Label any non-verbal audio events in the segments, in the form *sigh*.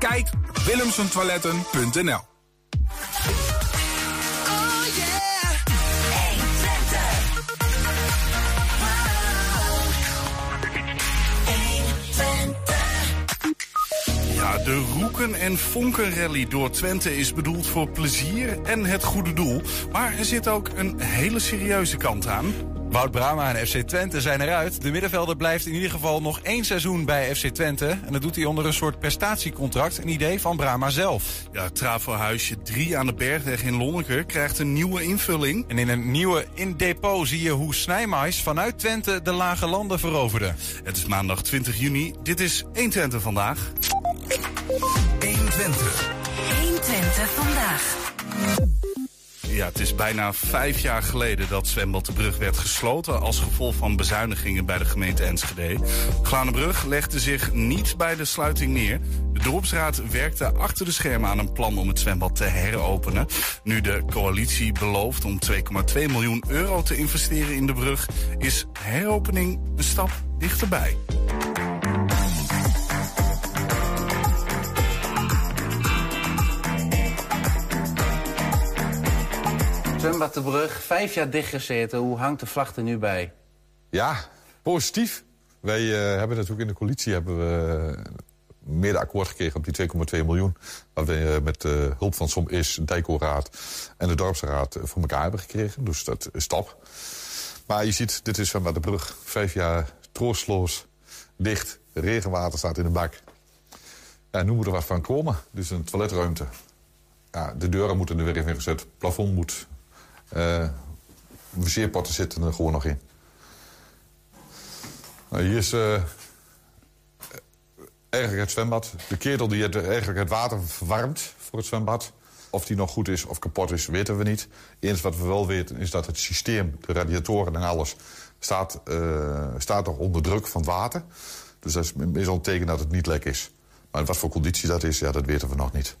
Kijk op willemsentoiletten.nl de Roeken en Vonken Rally door Twente is bedoeld voor plezier en het goede doel. Maar er zit ook een hele serieuze kant aan. Wout Brama en FC Twente zijn eruit. De middenvelder blijft in ieder geval nog één seizoen bij FC Twente. En dat doet hij onder een soort prestatiecontract. Een idee van Brama zelf. Ja, Travelhuisje 3 aan de Bergweg in Lonneker krijgt een nieuwe invulling. En in een nieuwe In Depot zie je hoe Snijmais vanuit Twente de lage landen veroverde. Het is maandag 20 juni. Dit is 1 Twente vandaag. 1 Twente. 1 Twente vandaag. Ja, het is bijna vijf jaar geleden dat zwembad de Brug werd gesloten als gevolg van bezuinigingen bij de gemeente Enschede. Glanenbrug legde zich niet bij de sluiting neer. De dorpsraad werkte achter de schermen aan een plan om het zwembad te heropenen. Nu de coalitie belooft om 2,2 miljoen euro te investeren in de brug, is heropening een stap dichterbij. Zwembad de Brug, vijf jaar dichtgezeten. Hoe hangt de vlag er nu bij? Ja, positief. Wij uh, hebben natuurlijk in de coalitie hebben we meer akkoord gekregen op die 2,2 miljoen. Wat we uh, met hulp van Som Is, Dijkoraad en de Dorpsraad voor elkaar hebben gekregen. Dus dat is top. Maar je ziet, dit is Zwembad de Brug. Vijf jaar troostloos, dicht, regenwater staat in de bak. Ja, nu moet er wat van komen. Dus een toiletruimte. Ja, de deuren moeten er weer in gezet. Het plafond moet uh, wc-potten zitten er gewoon nog in. Nou, hier is uh, eigenlijk het zwembad. De ketel die het, eigenlijk het water verwarmt voor het zwembad. Of die nog goed is of kapot is, weten we niet. Eens wat we wel weten is dat het systeem, de radiatoren en alles... staat, uh, staat nog onder druk van het water. Dus dat is meestal een teken dat het niet lek is. Maar wat voor conditie dat is, ja, dat weten we nog niet.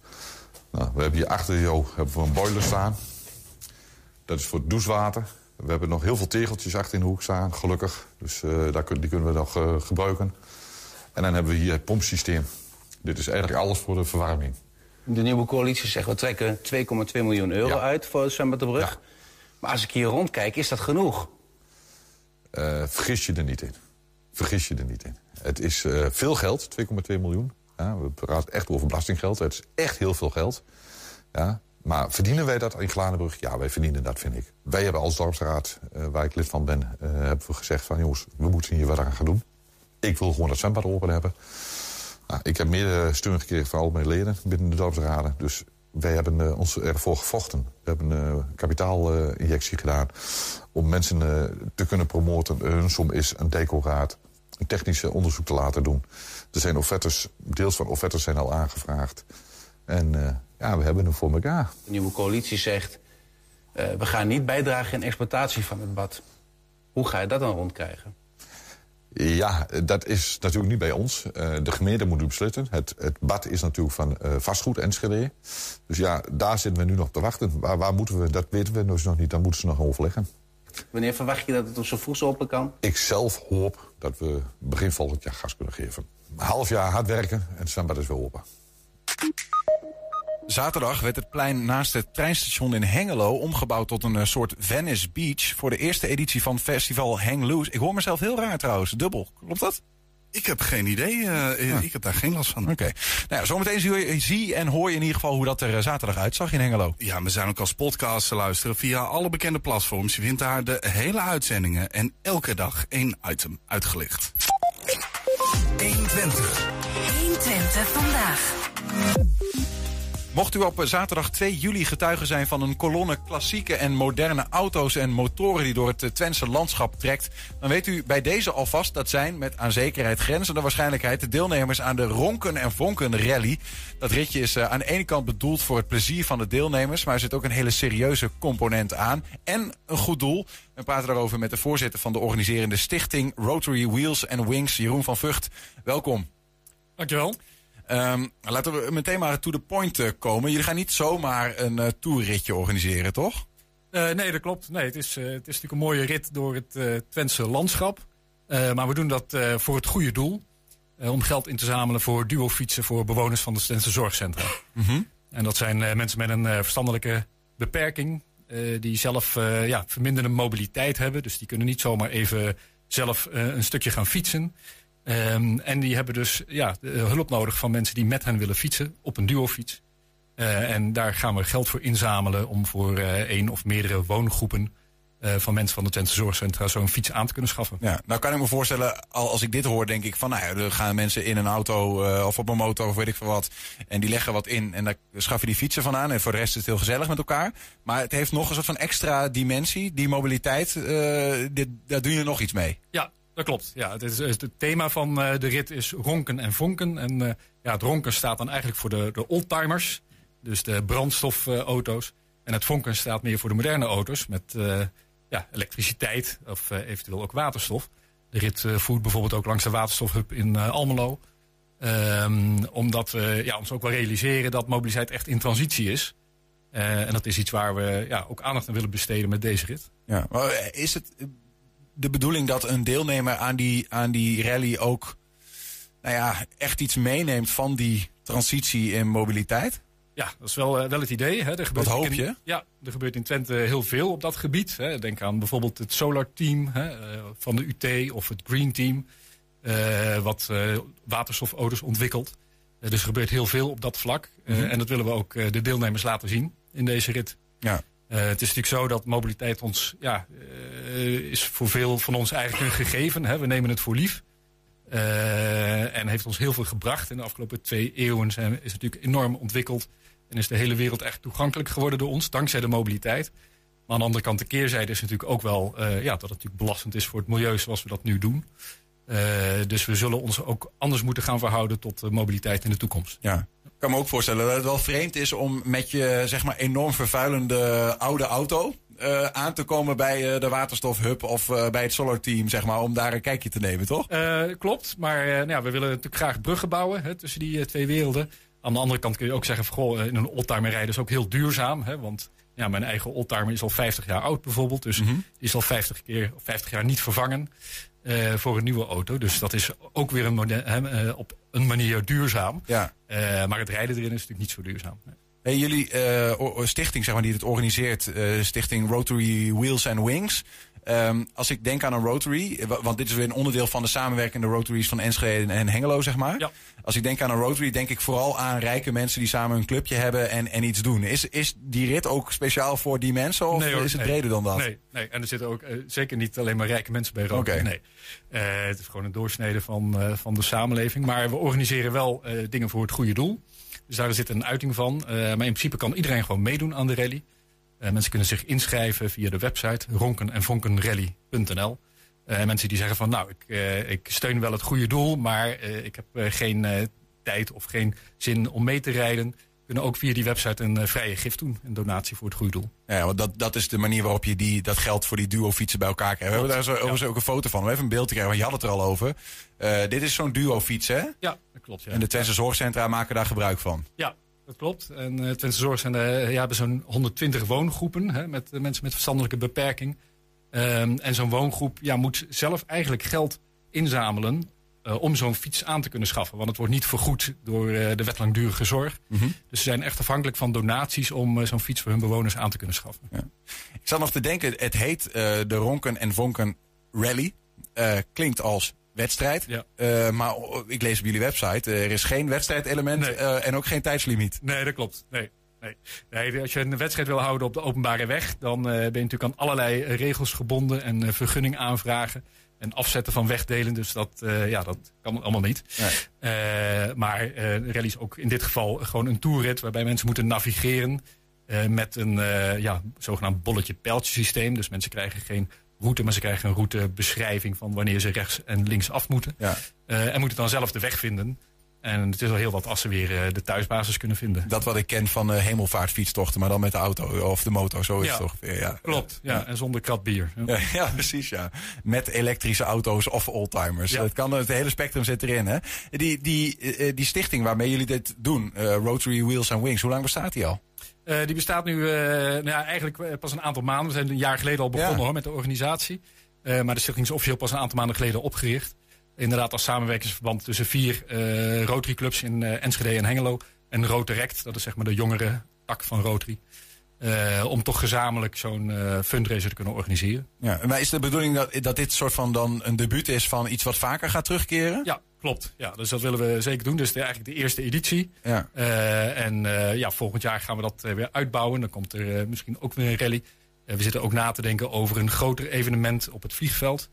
Nou, we hebben hier achter jou hebben we een boiler staan. Dat is voor het douchewater. We hebben nog heel veel tegeltjes achter in de hoek staan, gelukkig. Dus uh, daar kun, die kunnen we nog uh, gebruiken. En dan hebben we hier het pompsysteem. Dit is eigenlijk alles voor de verwarming. De nieuwe coalitie zegt, we trekken 2,2 miljoen euro ja. uit voor zwembad de Brug. Ja. Maar als ik hier rondkijk, is dat genoeg? Uh, vergis je er niet in. Vergis je er niet in. Het is veel geld, 2,2 miljoen. Ja, we praten echt over belastinggeld. Het is echt heel veel geld. Ja, maar verdienen wij dat in Glanenbrug? Ja, wij verdienen dat, vind ik. Wij hebben als dorpsraad, uh, waar ik lid van ben, uh, hebben we gezegd van... jongens, we moeten hier wat aan gaan doen. Ik wil gewoon dat zwembad open hebben. Nou, ik heb meer steun gekregen van al mijn leden binnen de dorpsraden. Dus wij hebben uh, ons ervoor gevochten. We hebben een kapitaalinjectie gedaan om mensen te kunnen promoten. Hun som is een decoraat, een technische onderzoek te laten doen. Er zijn offertes, deels van offertes zijn al aangevraagd. En ja, we hebben hem voor elkaar. De nieuwe coalitie zegt, uh, we gaan niet bijdragen in exploitatie van het bad. Hoe ga je dat dan rondkrijgen? Ja, dat is natuurlijk niet bij ons. Uh, de gemeente moet u besluiten. Het, het bad is natuurlijk van vastgoed Enschede. Dus ja, daar zitten we nu nog te wachten. Waar, waar moeten we, dat weten we dus nog niet. Dan moeten ze nog overleggen. Wanneer verwacht je dat het op zo vroeg open kan? Ik zelf hoop dat we begin volgend jaar gas kunnen geven. Een half jaar hard werken en het zwembad is weer open. Zaterdag werd het plein naast het treinstation in Hengelo omgebouwd tot een soort Venice Beach voor de eerste editie van festival Hang Loose. Ik hoor mezelf heel raar trouwens, dubbel. Klopt dat? Ik heb geen idee. Uh, ja. Ik heb daar geen last van. Oké. Okay. Nou ja, zometeen zie, zie en hoor je in ieder geval hoe dat er zaterdag uitzag in Hengelo. Ja, we zijn ook als podcast te luisteren via alle bekende platforms. Je vindt daar de hele uitzendingen en elke dag één item uitgelicht. 120. 120 vandaag. Mocht u op zaterdag 2 juli getuige zijn van een kolonne klassieke en moderne auto's en motoren die door het Twentse landschap trekt, dan weet u bij deze alvast dat zijn met aan zekerheid grenzende waarschijnlijkheid de deelnemers aan de Ronken en Vonken Rally. Dat ritje is aan de ene kant bedoeld voor het plezier van de deelnemers, maar er zit ook een hele serieuze component aan en een goed doel. We praten daarover met de voorzitter van de organiserende stichting Rotary Wheels and Wings, Jeroen van Vught. Welkom. Dankjewel. Um, laten we meteen maar to the point uh, komen. Jullie gaan niet zomaar een uh, toerritje organiseren, toch? Uh, nee, dat klopt. Nee, het, is, het is natuurlijk een mooie rit door het Twentse landschap. maar we doen dat voor het goede doel. eh, om geld in te zamelen voor duofietsen voor bewoners van de Stense zorgcentra. En dat zijn eh, mensen met een eh, verstandelijke beperking. eh, die zelf eh, ja, verminderde mobiliteit hebben. Dus die kunnen niet zomaar even zelf eh, een stukje gaan fietsen. Ehm, en die hebben dus ja, de hulp nodig van mensen die met hen willen fietsen op een duofiets. Eh, en daar gaan we geld voor inzamelen om voor eh één of meerdere woongroepen eh, van mensen van de Twente Zorgcentra zo'n fiets aan te kunnen schaffen. Ja, nou kan ik me voorstellen, al als ik dit hoor, denk ik van, nou ja, er gaan mensen in een auto eh, of op een motor of weet ik veel wat. En die leggen wat in en daar schaf je die fietsen van aan. En voor de rest is het heel gezellig met elkaar. Maar het heeft nog een soort van extra dimensie, die mobiliteit. eh, dit, daar doe je nog iets mee. Ja, dat klopt. Ja, het, is, het thema van eh, de rit is ronken en vonken. En eh, ja, het ronken staat dan eigenlijk voor de, de oldtimers. Dus de brandstofauto's. en het vonken staat meer voor de moderne auto's. Met eh, ja, elektriciteit of eventueel ook waterstof. De rit voert bijvoorbeeld ook langs de waterstofhub in Almelo. Ehm, omdat we ja, ons ook wel realiseren dat mobiliteit echt in transitie is. En dat is iets waar we ja, ook aandacht aan willen besteden met deze rit. Ja. Maar is het de bedoeling dat een deelnemer aan die, aan die rally ook nou ja, echt iets meeneemt van die transitie in mobiliteit? Ja, dat is wel, eh, wel het idee. Hè. Er gebeurt Wat hoop in- je? ja, er gebeurt in Twente heel veel op dat gebied. Hè. Denk aan bijvoorbeeld het Solar Team hè, eh, van de UT of het Green Team. eh, wat eh, waterstofauto's ontwikkelt. Dus er gebeurt heel veel op dat vlak. Mhm. En dat willen we ook de deelnemers laten zien in deze rit. Ja. Eh, het is natuurlijk zo dat mobiliteit ons, ja, eh, is voor veel van ons eigenlijk een gegeven. Hè. We nemen het voor lief. Eh, en heeft ons heel veel gebracht. In de afgelopen twee eeuwen zijn, is het natuurlijk enorm ontwikkeld. En is de hele wereld echt toegankelijk geworden door ons, dankzij de mobiliteit. Maar aan de andere kant, de keerzijde is natuurlijk ook wel ja, dat het natuurlijk belastend is voor het milieu zoals we dat nu doen. Dus we zullen ons ook anders moeten gaan verhouden tot mobiliteit in de toekomst. Ja. Ik kan me ook voorstellen dat het wel vreemd is om met je zeg maar, enorm vervuilende oude auto eh, aan te komen bij eh, de waterstofhub of eh, bij het Solar Team, zeg maar, om daar een kijkje te nemen, toch? Klopt, maar nou ja, we willen natuurlijk graag bruggen bouwen hè, tussen die twee werelden. Aan de andere kant kun je ook zeggen, van, goh, in een oldtimer rijden is ook heel duurzaam. Hè, want ja, mijn eigen oldtimer is al 50 jaar oud bijvoorbeeld. Dus die is al 50, keer, of 50 jaar niet vervangen eh, voor een nieuwe auto. Dus dat is ook weer een mode- hè, eh, op een manier duurzaam. Ja. Eh, maar het rijden erin is natuurlijk niet zo duurzaam. Hey, jullie stichting, zeg maar, die het organiseert, stichting Rotary Wheels and Wings. Ehm, als ik denk aan een Rotary, eh, wa- want dit is weer een onderdeel van de samenwerkende Rotaries van Enschede en Hengelo, zeg maar. Ja. Als ik denk aan een Rotary, denk ik vooral aan rijke mensen die samen een clubje hebben en, en iets doen. Is, is die rit ook speciaal voor die mensen of Nee, hoor, is het nee. breder dan dat? Nee, nee. en er zitten ook eh, zeker niet alleen maar rijke mensen bij Rotary. Nee. Eh, het is gewoon een doorsnede van, van de samenleving. Maar we organiseren wel dingen voor het goede doel. Dus daar zit een uiting van. Maar in principe kan iedereen gewoon meedoen aan de rally. Eh, mensen kunnen zich inschrijven via de website ronken-en-vonkenrally.nl. Eh, mensen die zeggen van nou, ik, eh, ik steun wel het goede doel, maar ik heb geen tijd of geen zin om mee te rijden. Kunnen ook via die website een vrije gift doen, een donatie voor het goede doel. Ja, want dat, dat is de manier waarop je die, dat geld voor die duo-fietsen bij elkaar krijgt. We hebben daar zo, overigens ook een foto van. We hebben een beeld gekregen, want je had het er al over. Dit is zo'n duo-fiets, hè? Ja, dat klopt. Ja. En de Twentse zorgcentra maken daar gebruik van. Ja, dat klopt. En uh, Twente Zorg zijn, uh, ja, hebben zo'n 120 woongroepen hè, met uh, mensen met verstandelijke beperking. Um, en zo'n woongroep ja, moet zelf eigenlijk geld inzamelen om zo'n fiets aan te kunnen schaffen. Want het wordt niet vergoed door de wet langdurige zorg. Mm -hmm. Dus ze zijn echt afhankelijk van donaties om zo'n fiets voor hun bewoners aan te kunnen schaffen. Ja. Ik zat nog te denken, het heet de Ronken en Vonken Rally. Klinkt als wedstrijd. Ja. Uh, maar ik lees op jullie website, er is geen wedstrijdelement Nee. uh, en ook geen tijdslimiet. Nee, dat klopt. Nee. Nee. nee, als je een wedstrijd wil houden op de openbare weg, dan uh, ben je natuurlijk aan allerlei regels gebonden en vergunning aanvragen en afzetten van wegdelen. Dus dat, uh, ja, dat kan allemaal niet. Nee. maar uh, rally is ook in dit geval gewoon een toerrit waarbij mensen moeten navigeren met een ja, zogenaamd bolletje-pijltje systeem. Dus mensen krijgen geen route, maar ze krijgen een routebeschrijving van wanneer ze rechts en links af moeten. Ja. en moeten dan zelf de weg vinden. En het is al heel wat als ze weer uh, de thuisbasis kunnen vinden. Dat wat ik ken van uh, hemelvaartfietstochten, maar dan met de auto of de motor, zo is ja, het ongeveer. Ja. Klopt, ja. ja. En zonder krat bier. Ja. ja, *laughs* precies, ja. Met elektrische auto's of oldtimers. Het, kan, het hele spectrum zit erin, hè. Die, die, die stichting waarmee jullie dit doen, Rotary Wheels and Wings, hoe lang bestaat die al? Uh, die bestaat nu uh, nou ja, eigenlijk pas een aantal maanden. We zijn een jaar geleden al begonnen Ja. hoor, met de organisatie. Uh, maar de stichting is officieel pas een aantal maanden geleden opgericht. inderdaad als samenwerkingsverband tussen vier eh Rotary clubs in eh, Enschede en Hengelo. En Roterect, dat is zeg maar de jongere tak van Rotary. Eh, om toch gezamenlijk zo'n eh, fundraiser te kunnen organiseren. Ja, maar is de bedoeling dat, dat dit soort van dan een debuut is van iets wat vaker gaat terugkeren? Ja, klopt. Ja, dus dat willen we zeker doen. Dus de, eigenlijk de eerste editie. Ja. Eh, en ja, volgend jaar gaan we dat weer uitbouwen. Dan komt er misschien ook weer een rally. We zitten ook na te denken over een groter evenement op het vliegveld.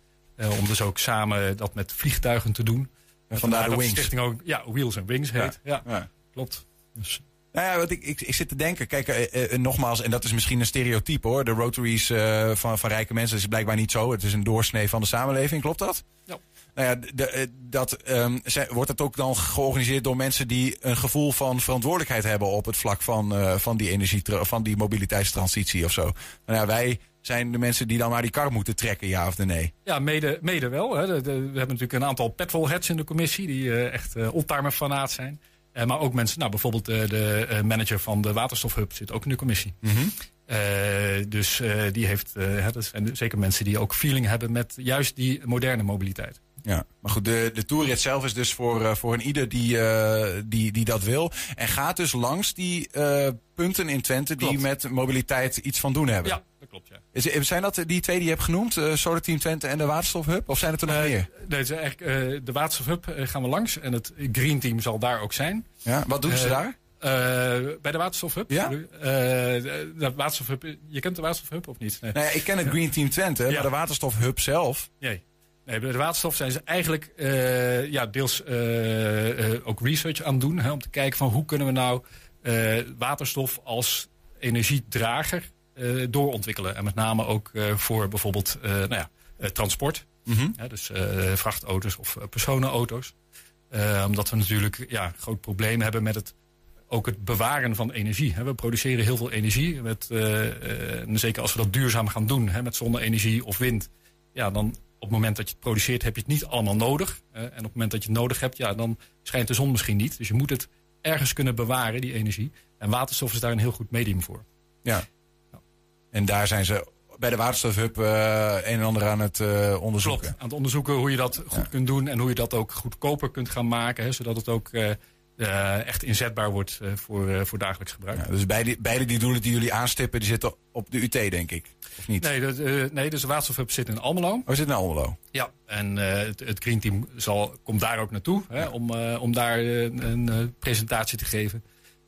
Om dus ook samen dat met vliegtuigen te doen. En vandaar de Wings. stichting ook ja, Wheels and Wings heet. Ja, Ja. klopt. Dus, Nou ja, wat ik, ik, ik zit te denken. Kijk, eh, eh, nogmaals, en dat is misschien een stereotype hoor. De Rotaries eh, van, van rijke mensen is blijkbaar niet zo. Het is een doorsnee van de samenleving, klopt dat? Ja. Nou ja, de, eh, dat, ehm, zij- wordt het ook dan georganiseerd door mensen die een gevoel van verantwoordelijkheid hebben op het vlak van, eh, van die energie, van die mobiliteitstransitie of zo. Nou ja, wij zijn de mensen die dan maar die kar moeten trekken, ja of nee. ja, mede, mede wel. Hè. We hebben natuurlijk een aantal petrolheads in de commissie. Die eh, echt eh oldtimer fanaat zijn. Eh, maar ook mensen, nou bijvoorbeeld eh, de eh, manager van de waterstofhub zit ook in de commissie. Eh, dus die heeft, dat zijn zeker mensen die ook feeling hebben met juist die moderne mobiliteit. Ja, maar goed, de, de toerrit zelf is dus voor, voor een ieder die, die, die dat wil. En gaat dus langs die punten in Twente die Klopt. met mobiliteit iets van doen hebben. Ja, dat klopt. Ja. Is, zijn dat die twee die je hebt genoemd? eh Solar Team Twente en de Waterstofhub? Of zijn het er nog Eh, meer? nee, het is eigenlijk, eh, de waterstofhub gaan we langs en het Green Team zal daar ook zijn. Ja, wat doen ze daar? Bij de waterstofhub? Ja? de, de waterstofhub, je kent de waterstofhub of niet? Nee. Ik ken het Green Team Twente, Ja. maar de Waterstofhub zelf. Nee. nee, bij de waterstof zijn ze eigenlijk ja, deels ook research aan het doen. Hè, om te kijken van hoe kunnen we nou waterstof als energiedrager doorontwikkelen. En met name ook eh, voor bijvoorbeeld eh, nou ja, eh, transport. Ja, dus eh, vrachtauto's of eh, personenauto's. Eh, omdat we natuurlijk ja, een groot probleem hebben met het, ook het bewaren van energie. Hè. We produceren heel veel energie. Met, eh, eh, zeker als we dat duurzaam gaan doen, hè, met zonne-energie of wind. Ja, dan op het moment dat je het produceert heb je het niet allemaal nodig. Eh, en op het moment dat je het nodig hebt, ja, dan schijnt de zon misschien niet. Dus je moet het ergens kunnen bewaren, die energie. En waterstof is daar een heel goed medium voor. Ja. En daar zijn ze bij de Waterstofhub eh een en ander aan het eh, onderzoeken. Klopt. Aan het onderzoeken hoe je dat goed kunt doen en hoe je dat ook goedkoper kunt gaan maken. Hè, zodat het ook eh, echt inzetbaar wordt voor, voor dagelijks gebruik. Ja, dus beide, beide die doelen die jullie aanstippen, die zitten op de UT, denk ik. Of niet? Nee, de, nee, dus de waterstofhub zit in Almelo. Oh, zit in Almelo? Ja. En het, het Green Team zal, komt daar ook naartoe hè, om, om daar een, presentatie te geven.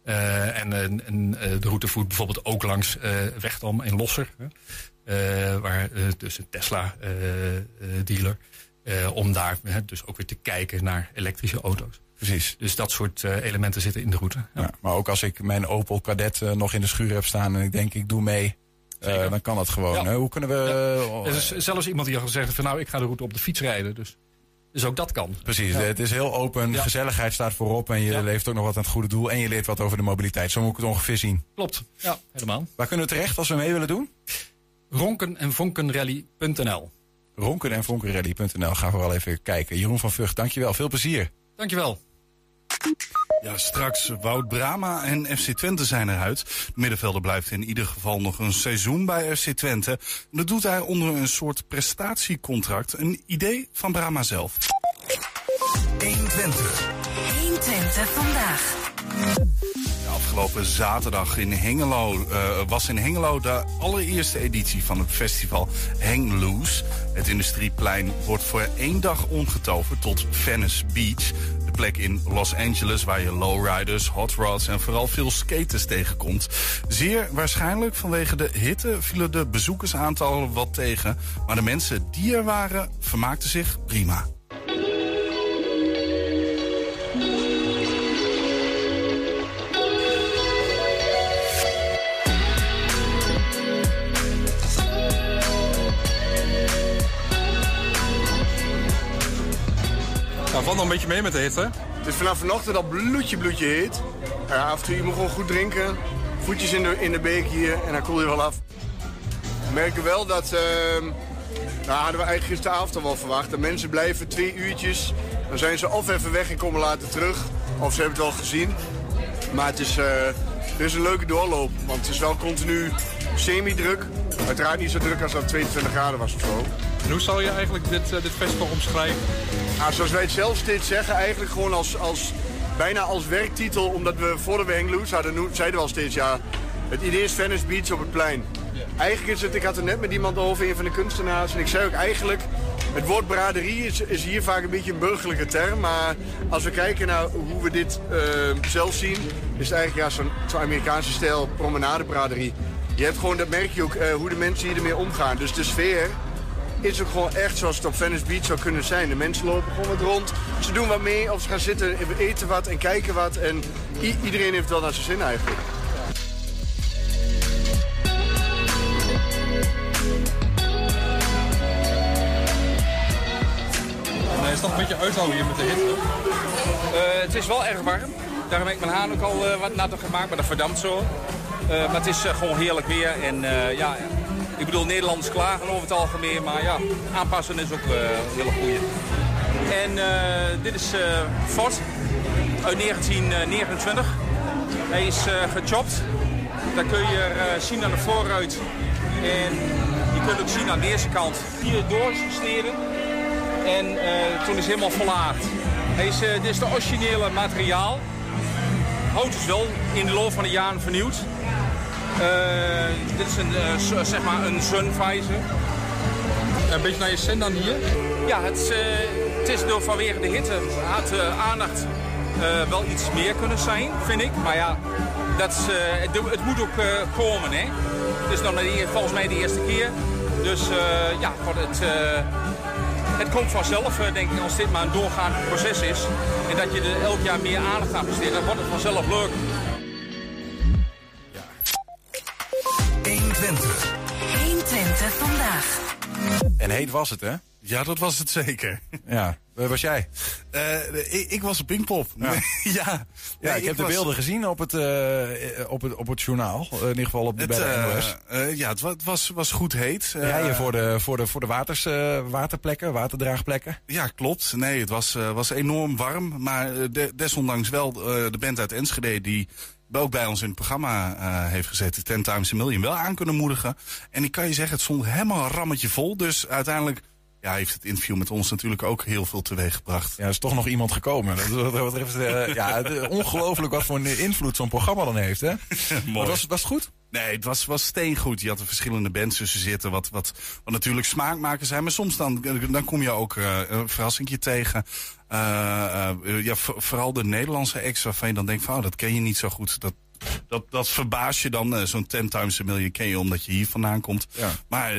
Eh, en en- en, eh, de route voert bijvoorbeeld ook langs eh Wegdam in Losser. Eh, waar eh, dus een Tesla-dealer. om daar dus ook weer te kijken naar elektrische auto's. Precies. Dus dat soort eh, elementen zitten in de route. Ja. Ja, maar ook als ik mijn Opel Kadett eh, nog in de schuur heb staan en ik denk ik doe mee, eh, Zeker. dan kan dat gewoon. Ja. Hoe kunnen we... eh, Er is zelfs iemand die al gezegd heeft van nou, ik ga de route op de fiets rijden. Dus, dus ook dat kan. Precies, Ja. het is heel open, Ja. gezelligheid staat voorop en je Ja. leeft ook nog wat aan het goede doel en je leert wat over de mobiliteit. Zo moet ik het ongeveer zien. Klopt, ja, helemaal. Waar kunnen we terecht als we mee willen doen? Ronken en vonkenrally.nl. Ronken en vonkenrally.nl gaan we wel even kijken. Jeroen van Vught, dankjewel. Veel plezier. Dankjewel. Ja, straks Wout Brama en FC Twente zijn eruit. De middenvelder blijft in ieder geval nog een seizoen bij FC Twente. Dat doet hij onder een soort prestatiecontract. Een idee van Brama zelf. 120. 120 vandaag. Ja, afgelopen zaterdag in Hengelo eh, was in Hengelo de allereerste editie van het festival Hang Loose. Het industrieplein wordt voor één dag omgetoverd tot Venice Beach. Plek in Los Angeles waar je lowriders, hot rods en vooral veel skaters tegenkomt. Zeer waarschijnlijk vanwege de hitte vielen de bezoekersaantallen wat tegen. Maar de mensen die er waren vermaakten zich prima. Nog een beetje mee met de hitte. Het is vanaf vanochtend al bloedje bloedje heet. Af en toe, je moet gewoon goed drinken. Voetjes in de, in de beek hier en dan koel je wel af. We merken wel dat, nou hadden we eigenlijk gisteravond al wel verwacht, mensen blijven twee uurtjes. Dan zijn ze of even weg en komen later terug, of ze hebben het al gezien. Maar het is, er is een leuke doorloop, want het is wel continu semi-druk. Uiteraard niet zo druk als dat 22 graden was of zo. En hoe zou je eigenlijk dit, dit festival omschrijven? Nou, zoals wij het zelf steeds zeggen, eigenlijk gewoon als, als, bijna als werktitel. Omdat we voordat we Hang Loose hadden, zeiden we al steeds, ja, het idee is Venice Beach op het plein. Eigenlijk is het, ik had het net met iemand over, een van de kunstenaars. En ik zei ook eigenlijk, het woord braderie is, is hier vaak een beetje een burgerlijke term. Maar als we kijken naar hoe we dit uh, zelf zien, is het eigenlijk ja, zo'n zo Amerikaanse stijl promenadebraderie. Je hebt gewoon, dat merk je ook, uh, hoe de mensen hier ermee omgaan. Dus de sfeer is ook gewoon echt zoals het op Venice Beach zou kunnen zijn. De mensen lopen gewoon wat rond, ze doen wat mee of ze gaan zitten, eten wat en kijken wat. En iedereen heeft wel naar zijn zin eigenlijk. Nee, is toch een beetje uithouden hier met de hitte? Uh, het is wel erg warm. Daarom heb ik mijn haan ook al uh, wat natter gemaakt, maar dat verdampt zo. Uh, maar het is gewoon heerlijk weer. En ja, ik bedoel, Nederlanders klagen over het algemeen, maar ja, aanpassen is ook een hele goede. En dit is Ford uit 1929. Hij is gechopt. Daar kun je zien aan de voorruit. En je kunt ook zien aan deze kant hier doorgesneden. En uh, toen is hij helemaal verlaagd. Hij is, uh, dit is de originele materiaal. Hout is wel in de loop van de jaren vernieuwd. Uh, dit is een, zeg maar een sunvisor. Een beetje naar je zin dan hier? Ja, het, het is door vanwege de hitte had de aandacht wel iets meer kunnen zijn, vind ik. Maar ja, dat is, het, het, moet ook komen. Hè? Het is nog volgens mij de eerste keer. Dus ja, voor het het komt vanzelf, eh, denk ik, als dit maar een doorgaand proces is. En dat je er elk jaar meer aandacht aan besteedt, dan wordt het vanzelf leuk. 120. 120 vandaag. En heet was het, hè? Ja, dat was het zeker. *laughs* Ja, waar was jij? Uh, ik, ik, was op Pinkpop. Ja, *laughs* ja. ja ik, heb de beelden gezien op het, uh, op, het, op het journaal. In ieder geval op de, het, bij de NOS. Uh, ja, het was, was goed heet. Rijden voor de, voor de, voor de waters, waterplekken, waterdraagplekken. Ja, klopt. Nee, het was, was enorm warm. Maar de, desondanks wel de band uit Enschede die ook bij ons in het programma uh, heeft gezet, Ten Times a Million, wel aan kunnen moedigen. En ik kan je zeggen, het stond helemaal een rammetje vol. Dus uiteindelijk ja, heeft het interview met ons natuurlijk ook heel veel teweeg gebracht. Ja, er is toch nog iemand gekomen. Dat, betreft, uh, ja, ongelooflijk wat voor een invloed zo'n programma dan heeft, hè? *laughs* Mooi. Was, was het goed? Nee, het was, was steengoed. Je had er verschillende bands tussen zitten, wat, wat, wat natuurlijk smaakmakers zijn. Maar soms dan, dan kom je ook uh, een verrassingje tegen. Uh, uh, ja, vooral de Nederlandse acts waarvan je dan denkt van, oh, dat ken je niet zo goed. Dat, dat, dat verbaas je dan. Zo'n Ten Times a Million ken je omdat je hier vandaan komt. Ja. Maar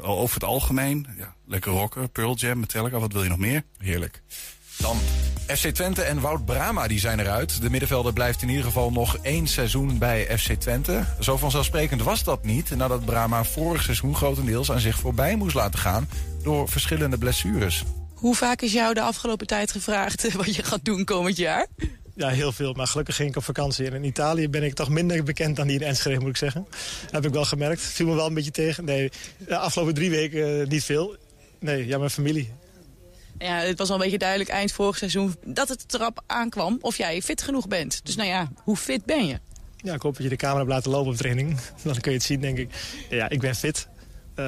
over het algemeen, ja, lekker rocken. Pearl Jam, Metallica, wat wil je nog meer? Heerlijk. Dan FC Twente en Wout Brama die zijn eruit. De middenvelder blijft in ieder geval nog één seizoen bij FC Twente. Zo vanzelfsprekend was dat niet nadat Brama vorig seizoen grotendeels aan zich voorbij moest laten gaan door verschillende blessures. Hoe vaak is jou de afgelopen tijd gevraagd *laughs* wat je gaat doen komend jaar? Ja, heel veel. Maar gelukkig ging ik op vakantie. En in Italië ben ik toch minder bekend dan hier in Enschede, moet ik zeggen. Dat heb ik wel gemerkt. Viel me wel een beetje tegen. Nee, de afgelopen drie weken uh, niet veel. Nee, ja, mijn familie. Ja, het was al een beetje duidelijk eind vorig seizoen dat het trap aankwam of jij fit genoeg bent. Dus nou ja, hoe fit ben je? Ja, ik hoop dat je de camera hebt laten lopen op training. *laughs* Dan kun je het zien, denk ik. Ja, ik ben fit. Uh,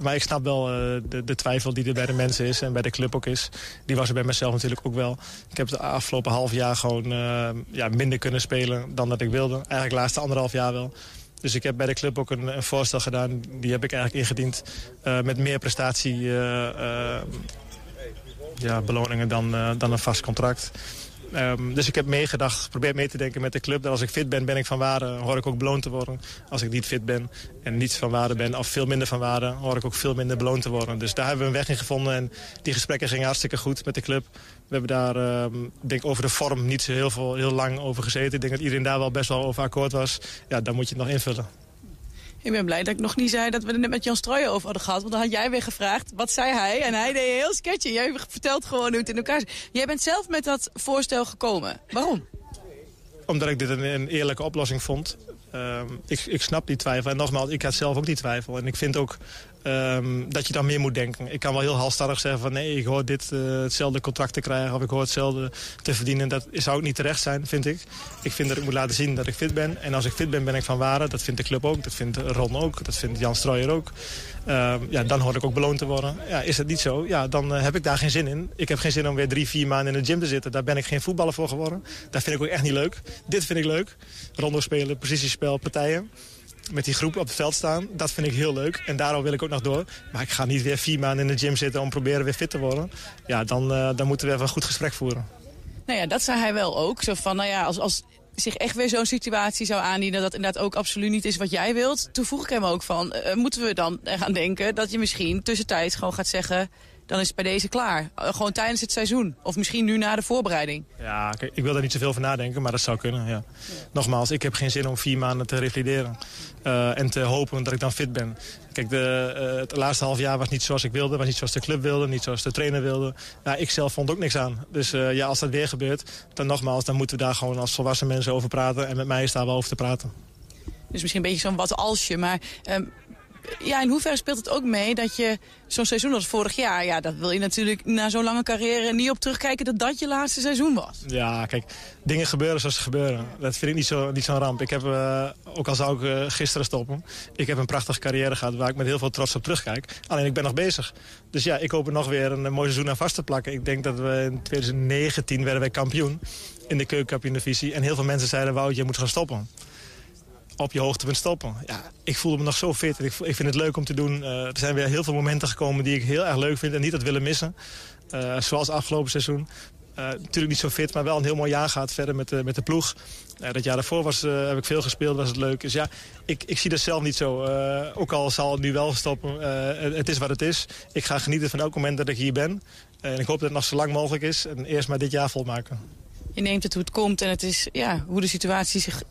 maar ik snap wel uh, de, de, twijfel die er bij de mensen is en bij de club ook is. Die was er bij mezelf natuurlijk ook wel. Ik heb het afgelopen half jaar gewoon uh, ja, minder kunnen spelen dan dat ik wilde. Eigenlijk de laatste anderhalf jaar wel. Dus ik heb bij de club ook een, een voorstel gedaan. Die heb ik eigenlijk ingediend met meer prestatie ja, beloningen dan, dan een vast contract. Um, dus ik heb meegedacht, geprobeerd mee te denken met de club. Dat als ik fit ben, ben ik van waarde, hoor ik ook beloond te worden. Als ik niet fit ben en niets van waarde ben, of veel minder van waarde... hoor ik ook veel minder beloond te worden. Dus daar hebben we een weg in gevonden. En die gesprekken gingen hartstikke goed met de club. We hebben daar, um, denk over de vorm, niet zo heel, veel, heel lang over gezeten. Ik denk dat iedereen daar wel best wel over akkoord was. Ja, dan moet je het nog invullen. Ik ben blij dat ik nog niet zei dat we er net met Jan Strooijen over hadden gehad. Want dan had jij weer gevraagd, wat zei hij? En hij deed heel sketchy. Jij vertelt gewoon hoe het in elkaar zit. Jij bent zelf met dat voorstel gekomen. Waarom? Omdat ik dit een, een eerlijke oplossing vond. Uh, ik, ik, snap die twijfel. En nogmaals, ik had zelf ook die twijfel. En ik vind ook ehm, dat je dan meer moet denken. Ik kan wel heel halstarrig zeggen van nee, ik hoor dit, uh, hetzelfde contract te krijgen... of ik hoor hetzelfde te verdienen. Dat zou ook niet terecht zijn, vind ik. Ik vind dat ik moet laten zien dat ik fit ben. En als ik fit ben, ben ik van waarde. Dat vindt de club ook, dat vindt Ron ook, dat vindt Jan Strooijer ook. Ehm, ja, dan hoor ik ook beloond te worden. Ja, is dat niet zo? Ja, dan heb ik daar geen zin in. Ik heb geen zin om weer drie, vier maanden in de gym te zitten. Daar ben ik geen voetballer voor geworden. Dat vind ik ook echt niet leuk. Dit vind ik leuk. Rondo spelen, positiespel, partijen met die groep op het veld staan. Dat vind ik heel leuk. En daarom wil ik ook nog door. Maar ik ga niet weer vier maanden in de gym zitten om proberen weer fit te worden. Ja, dan, uh, dan moeten we even een goed gesprek voeren. Nou ja, dat zei hij wel ook. Zo van, nou ja, als, als zich echt weer zo'n situatie zou aandienen... dat inderdaad ook absoluut niet is wat jij wilt. Toen vroeg ik hem ook van, uh, moeten we dan gaan denken... dat je misschien tussentijds gewoon gaat zeggen dan is het bij deze klaar. Uh, gewoon tijdens het seizoen. Of misschien nu na de voorbereiding. Ja, kijk, ik wil daar niet zoveel van nadenken, maar dat zou kunnen. Ja. Ja. Nogmaals, ik heb geen zin om vier maanden te revalideren. Uh, en te hopen dat ik dan fit ben. Kijk, de, uh, het laatste half jaar was niet zoals ik wilde. Was niet zoals de club wilde, niet zoals de trainer wilde. Ja, ik zelf vond ook niks aan. Dus ja, als dat weer gebeurt, dan nogmaals, dan moeten we daar gewoon als volwassen mensen over praten. En met mij is daar wel over te praten. Dus misschien een beetje zo'n wat alsje, maar... Um, ja, in hoeverre speelt het ook mee dat je zo'n seizoen als vorig jaar... ja, dat wil je natuurlijk na zo'n lange carrière niet op terugkijken... dat dat je laatste seizoen was. Ja, kijk, dingen gebeuren zoals ze gebeuren. Dat vind ik niet zo'n ramp. Ik heb, uh, ook al zou ik uh, gisteren stoppen... ik heb een prachtige carrière gehad waar ik met heel veel trots op terugkijk. Alleen ik ben nog bezig. Dus ja, ik hoop er nog weer een, een mooi seizoen aan vast te plakken. Ik denk dat we in 2019 werden wij kampioen in de keukenkampioen-divisie. En heel veel mensen zeiden, Wout, je moet gaan stoppen op je hoogtepunt stoppen. Ja, ik voelde me nog zo fit. Ik, ik vind het leuk om te doen. Uh, er zijn weer heel veel momenten gekomen die ik heel erg leuk vind en niet dat willen missen. Uh, zoals afgelopen seizoen. Uh, natuurlijk niet zo fit, maar wel een heel mooi jaar gaat verder met de, met de ploeg. dat jaar daarvoor was, heb ik veel gespeeld, was het leuk. Dus ja, ik, ik zie dat zelf niet zo. ook al zal het nu wel stoppen, het is wat het is. Ik ga genieten van elk moment dat ik hier ben. en ik hoop dat het nog zo lang mogelijk is. En eerst maar dit jaar volmaken. Je neemt het hoe het komt en het is ja, hoe de situatie zich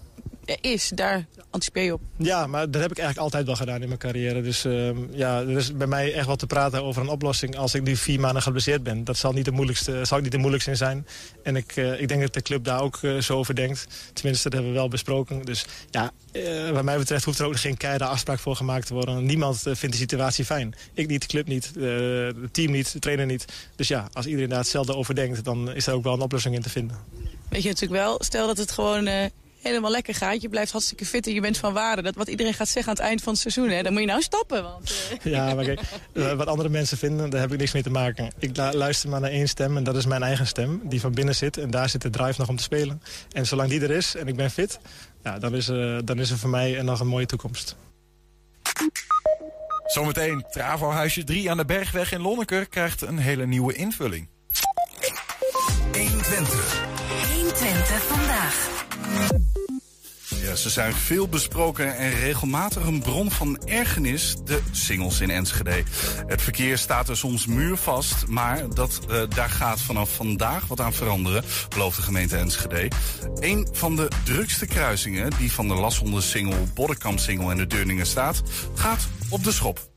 is, daar anticipeer je op. Ja, maar dat heb ik eigenlijk altijd wel gedaan in mijn carrière. Dus uh, ja, er is bij mij echt wat te praten over een oplossing als ik nu vier maanden geblesseerd ben. Dat zal niet de moeilijkste, zal niet de moeilijkste in zijn. En ik, uh, ik denk dat de club daar ook uh, zo over denkt. Tenminste, dat hebben we wel besproken. Dus ja, uh, wat mij betreft hoeft er ook geen keiharde afspraak voor gemaakt te worden. Niemand vindt de situatie fijn. Ik niet, de club niet, het team niet, de trainer niet. Dus ja, als iedereen daar hetzelfde over denkt, dan is er ook wel een oplossing in te vinden. Weet je natuurlijk wel, stel dat het gewoon helemaal lekker gaat. Je blijft hartstikke fit en je bent van waarde. Dat wat iedereen gaat zeggen aan het eind van het seizoen. Hè? Dan moet je nou stoppen. Want, uh... Ja, maar kijk, uh, wat andere mensen vinden, daar heb ik niks mee te maken. Ik luister maar naar één stem en dat is mijn eigen stem. Die van binnen zit en daar zit de drive nog om te spelen. En zolang die er is en ik ben fit, ja, dan, is, uh, dan is er voor mij nog een mooie toekomst. Zometeen, Travo-huisje 3 aan de Bergweg in Lonneker krijgt een hele nieuwe invulling. 120. 120 vandaag. Ze zijn veel besproken en regelmatig een bron van ergernis, de singles in Enschede. Het verkeer staat er soms muurvast, maar dat, uh, daar gaat vanaf vandaag wat aan veranderen, belooft de gemeente Enschede. Een van de drukste kruisingen, die van de Lashonde-singel, Boddenkamp-singel en de Deurningen staat, gaat op de schop.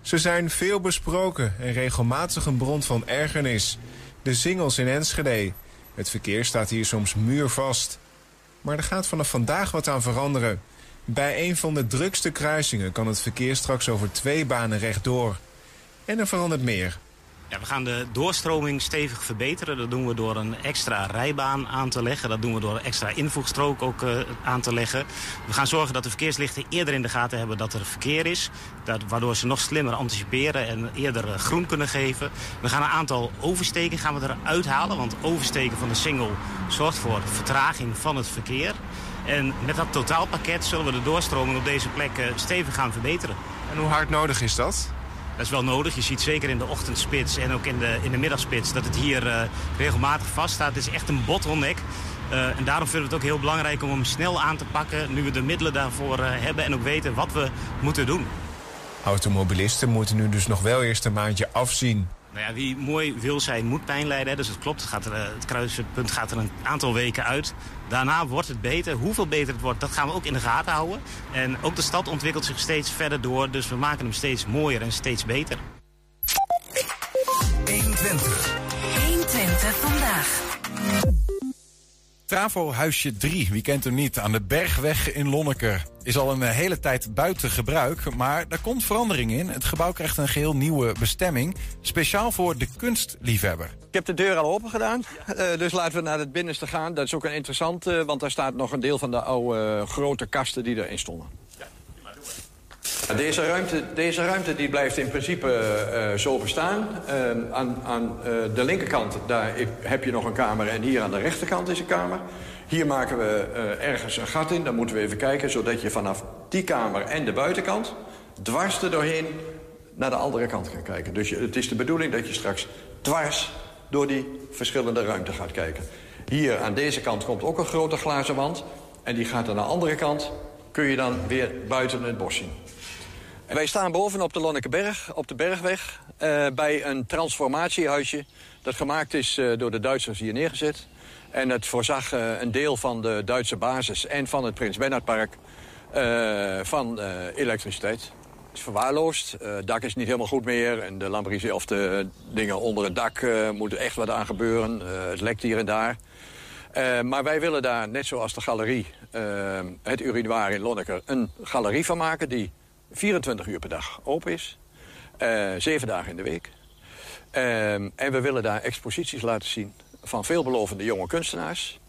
Ze zijn veel besproken en regelmatig een bron van ergernis. De singles in Enschede. Het verkeer staat hier soms muurvast. Maar er gaat vanaf vandaag wat aan veranderen. Bij een van de drukste kruisingen kan het verkeer straks over twee banen rechtdoor. En er verandert meer. We gaan de doorstroming stevig verbeteren. Dat doen we door een extra rijbaan aan te leggen. Dat doen we door een extra invoegstrook ook uh, aan te leggen. We gaan zorgen dat de verkeerslichten eerder in de gaten hebben dat er verkeer is. Dat, waardoor ze nog slimmer anticiperen en eerder uh, groen kunnen geven. We gaan een aantal oversteken gaan we eruit halen. Want oversteken van de single zorgt voor vertraging van het verkeer. En met dat totaalpakket zullen we de doorstroming op deze plek uh, stevig gaan verbeteren. En hoe hard nodig is dat? Dat is wel nodig. Je ziet zeker in de ochtendspits en ook in de, in de middagspits dat het hier uh, regelmatig vaststaat. Het is echt een bottleneck. Uh, en daarom vinden we het ook heel belangrijk om hem snel aan te pakken... nu we de middelen daarvoor uh, hebben en ook weten wat we moeten doen. Automobilisten moeten nu dus nog wel eerst een maandje afzien. Nou ja, wie mooi wil zijn, moet pijn lijden. Hè? Dus het klopt, het, gaat er, het kruispunt gaat er een aantal weken uit. Daarna wordt het beter. Hoeveel beter het wordt, dat gaan we ook in de gaten houden. En ook de stad ontwikkelt zich steeds verder door. Dus we maken hem steeds mooier en steeds beter. 120. 120 vandaag. Travo Huisje 3, wie kent hem niet, aan de Bergweg in Lonneker. Is al een eh, hele tijd buiten gebruik, maar daar komt verandering in. Het gebouw krijgt een geheel nieuwe bestemming, speciaal voor de kunstliefhebber. Ik heb de deur al open gedaan, Eh, dus laten we naar het binnenste gaan. Dat is ook een interessant, eh, want daar staat nog een deel van de oude eh, grote kasten die erin stonden. Deze ruimte, deze ruimte die blijft in principe eh, zo bestaan. Eh, aan aan eh, de linkerkant daar heb je nog een kamer en hier aan de rechterkant is een kamer. Hier maken we eh, ergens een gat in, dan moeten we even kijken... zodat je vanaf die kamer en de buitenkant dwars er doorheen naar de andere kant kan kijken. Dus het is de bedoeling dat je straks dwars door die verschillende ruimte gaat kijken. Hier aan deze kant komt ook een grote glazen wand. En die gaat aan de andere kant, kun je dan weer buiten het bos zien. Wij staan boven op de Lonnekeberg, op de Bergweg... eh, bij een transformatiehuisje dat gemaakt is eh, door de Duitsers hier neergezet. En het voorzag eh, een deel van de Duitse basis en van het Prins Bernhardpark van elektriciteit. Het is verwaarloosd, het dak is niet helemaal goed meer... en de lambrise of de dingen onder het dak moeten echt wat aan gebeuren. Het lekt hier en daar. Maar wij willen daar, net zoals de galerie, het urinoir in Lonneker... een galerie van maken die 24 uur per dag open is. Eh, zeven dagen in de week. Ehm, en we willen daar exposities laten zien van veelbelovende jonge kunstenaars.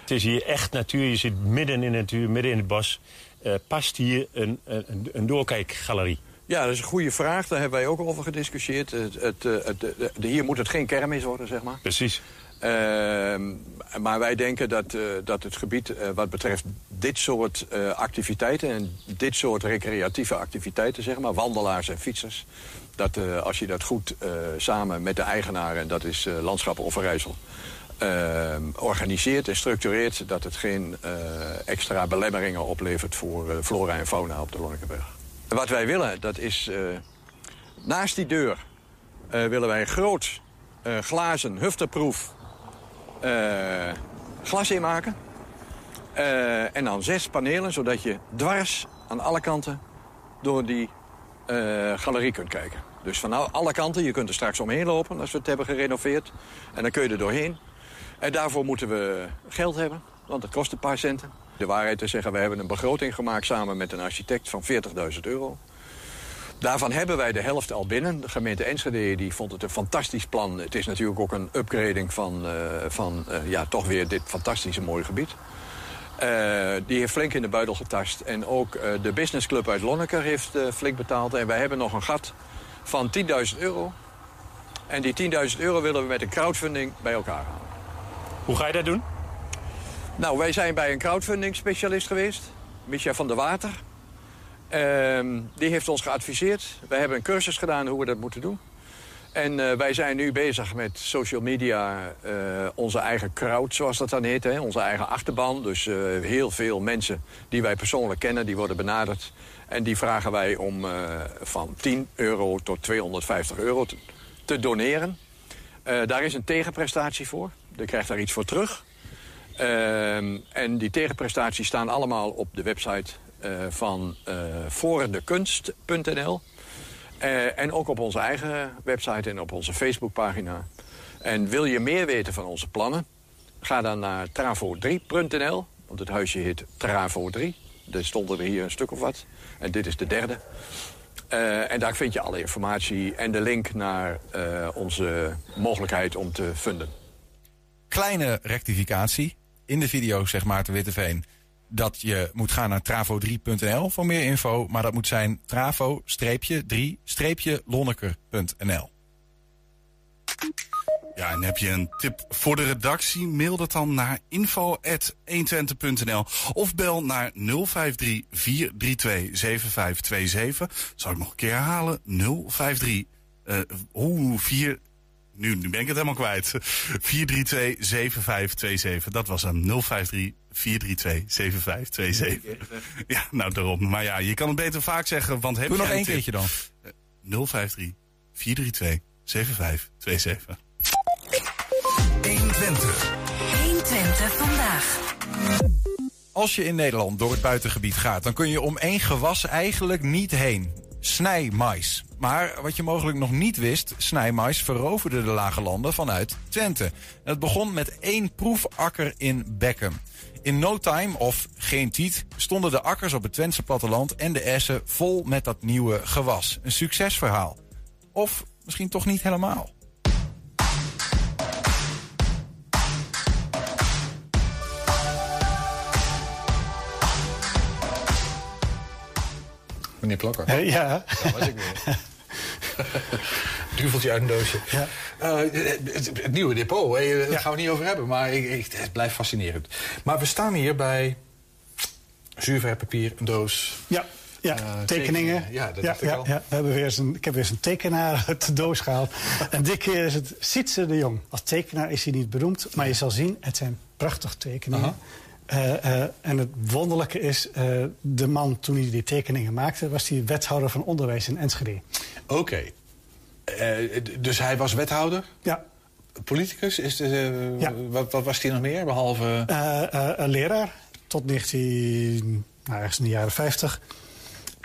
Het is hier echt natuur. Je zit midden in de natuur, midden in het bos. Eh, past hier een, een, een doorkijkgalerie? Ja, dat is een goede vraag. Daar hebben wij ook over gediscussieerd. Het, het, eh, het, de- de- hier moet het geen kermis worden, zeg maar. Precies. Ehm, maar wij denken dat, eh, dat het gebied eh, wat betreft dit soort eh, activiteiten... en dit soort recreatieve activiteiten, zeg maar, wandelaars en fietsers... dat als je dat goed samen met de eigenaar, en dat is Landschappen Overijssel... ehm, organiseert en structureert... dat het geen extra belemmeringen oplevert voor flora en fauna op de Lonnekenberg. Wat wij willen, dat is naast die deur... willen wij een groot glazen hufterproef eh, glas inmaken. Eh, en dan zes panelen, zodat je dwars aan alle kanten door die eh, galerie kunt kijken. Dus van alle kanten, je kunt er straks omheen lopen als we het hebben gerenoveerd. En dan kun je er doorheen. En daarvoor moeten we geld hebben, want het kost een paar centen. De waarheid te zeggen, we hebben een begroting gemaakt samen met een architect van 40.000 euro. Daarvan hebben wij de helft al binnen. De gemeente Enschede die vond het een fantastisch plan. Het is natuurlijk ook een upgrading van, eh, van eh, ja, toch weer dit fantastische mooie gebied. Eh, die heeft flink in de buidel getast. En ook de businessclub uit Lonneker heeft flink betaald. En wij hebben nog een gat van 10.000 euro. En die 10.000 euro willen we met een crowdfunding bij elkaar halen. Hoe ga je dat doen? Nou, wij zijn bij een crowdfunding specialist geweest. Micha van der Water. Ehm, die heeft ons geadviseerd. Wij hebben een cursus gedaan hoe we dat moeten doen. En eh, wij zijn nu bezig met social media, eh, onze eigen crowd, zoals dat dan heet. Hè? Onze eigen achterban. Dus eh, heel veel mensen die wij persoonlijk kennen, die worden benaderd. En die vragen wij om van 10 euro tot 250 euro te, te doneren. Daar is een tegenprestatie voor. Je krijgt daar iets voor terug. Ehm, en die tegenprestaties staan allemaal op de website van eh vorendekunst.nl. Eh, en ook op onze eigen website en op onze Facebookpagina. En wil je meer weten van onze plannen? Ga dan naar travo3.nl. Want het huisje heet Travo 3. Er stonden er hier een stuk of wat. En dit is de derde. Eh, en daar vind je alle informatie en de link naar eh, onze mogelijkheid om te funden. Kleine rectificatie. In de video zegt Maarten Witteveen dat je moet gaan naar travo3.nl voor meer info. Maar dat moet zijn travo-3-lonneker.nl. Ja, en heb je een tip voor de redactie? Mail dat dan naar info.120.nl of bel naar 053 432 7527. Zal ik nog een keer herhalen? 053 eh Oeh, 4... Nu, nu ben ik het helemaal kwijt. *laughs* 432 7527. Dat was hem. 053 432 7527. Ja, nou daarom. Maar ja, je kan het beter vaak zeggen, want heb Doe jij nog een één tip? keertje dan. Eh, 053 432 7527. 120. 120 vandaag. Als je in Nederland door het buitengebied gaat, dan kun je om één gewas eigenlijk niet heen. snijmais. Maar wat je mogelijk nog niet wist, snijmais veroverde de lage landen vanuit Twente. Het begon met één proefakker in Beckum. In no time, of geen tiet, stonden de akkers op het Twentse platteland en de essen vol met dat nieuwe gewas. Een succesverhaal. Of misschien toch niet helemaal. Meneer Plakker. Ja. Daar was ik weer. *laughs* Duveltje uit een doosje. Ja. Eh, het, het nieuwe depot, hè, daar gaan we niet over hebben. Maar ik, ik- het blijft fascinerend. Maar we staan hier bij zuurverpapier, een doos. Ja, ja Eh, tekeningen. Ja, dat ja, dacht ik ja, al. ja. We hebben weer eens een, ik heb weer eens een tekenaar *laughs* uit de doos gehaald. en dit keer is het Sietse de Jong. Als tekenaar is hij niet beroemd, maar je zal zien, het zijn prachtige tekeningen. Eh, eh, en het wonderlijke is, eh, de man toen hij die tekeningen maakte... was hij wethouder van onderwijs in Enschede. Oké. Eh, dus hij was wethouder? Ja. Politicus? Is de, eh, Ja. wat, wat was hij nog meer, behalve... Eh, eh, een leraar tot 19, nou, ergens in de jaren 50.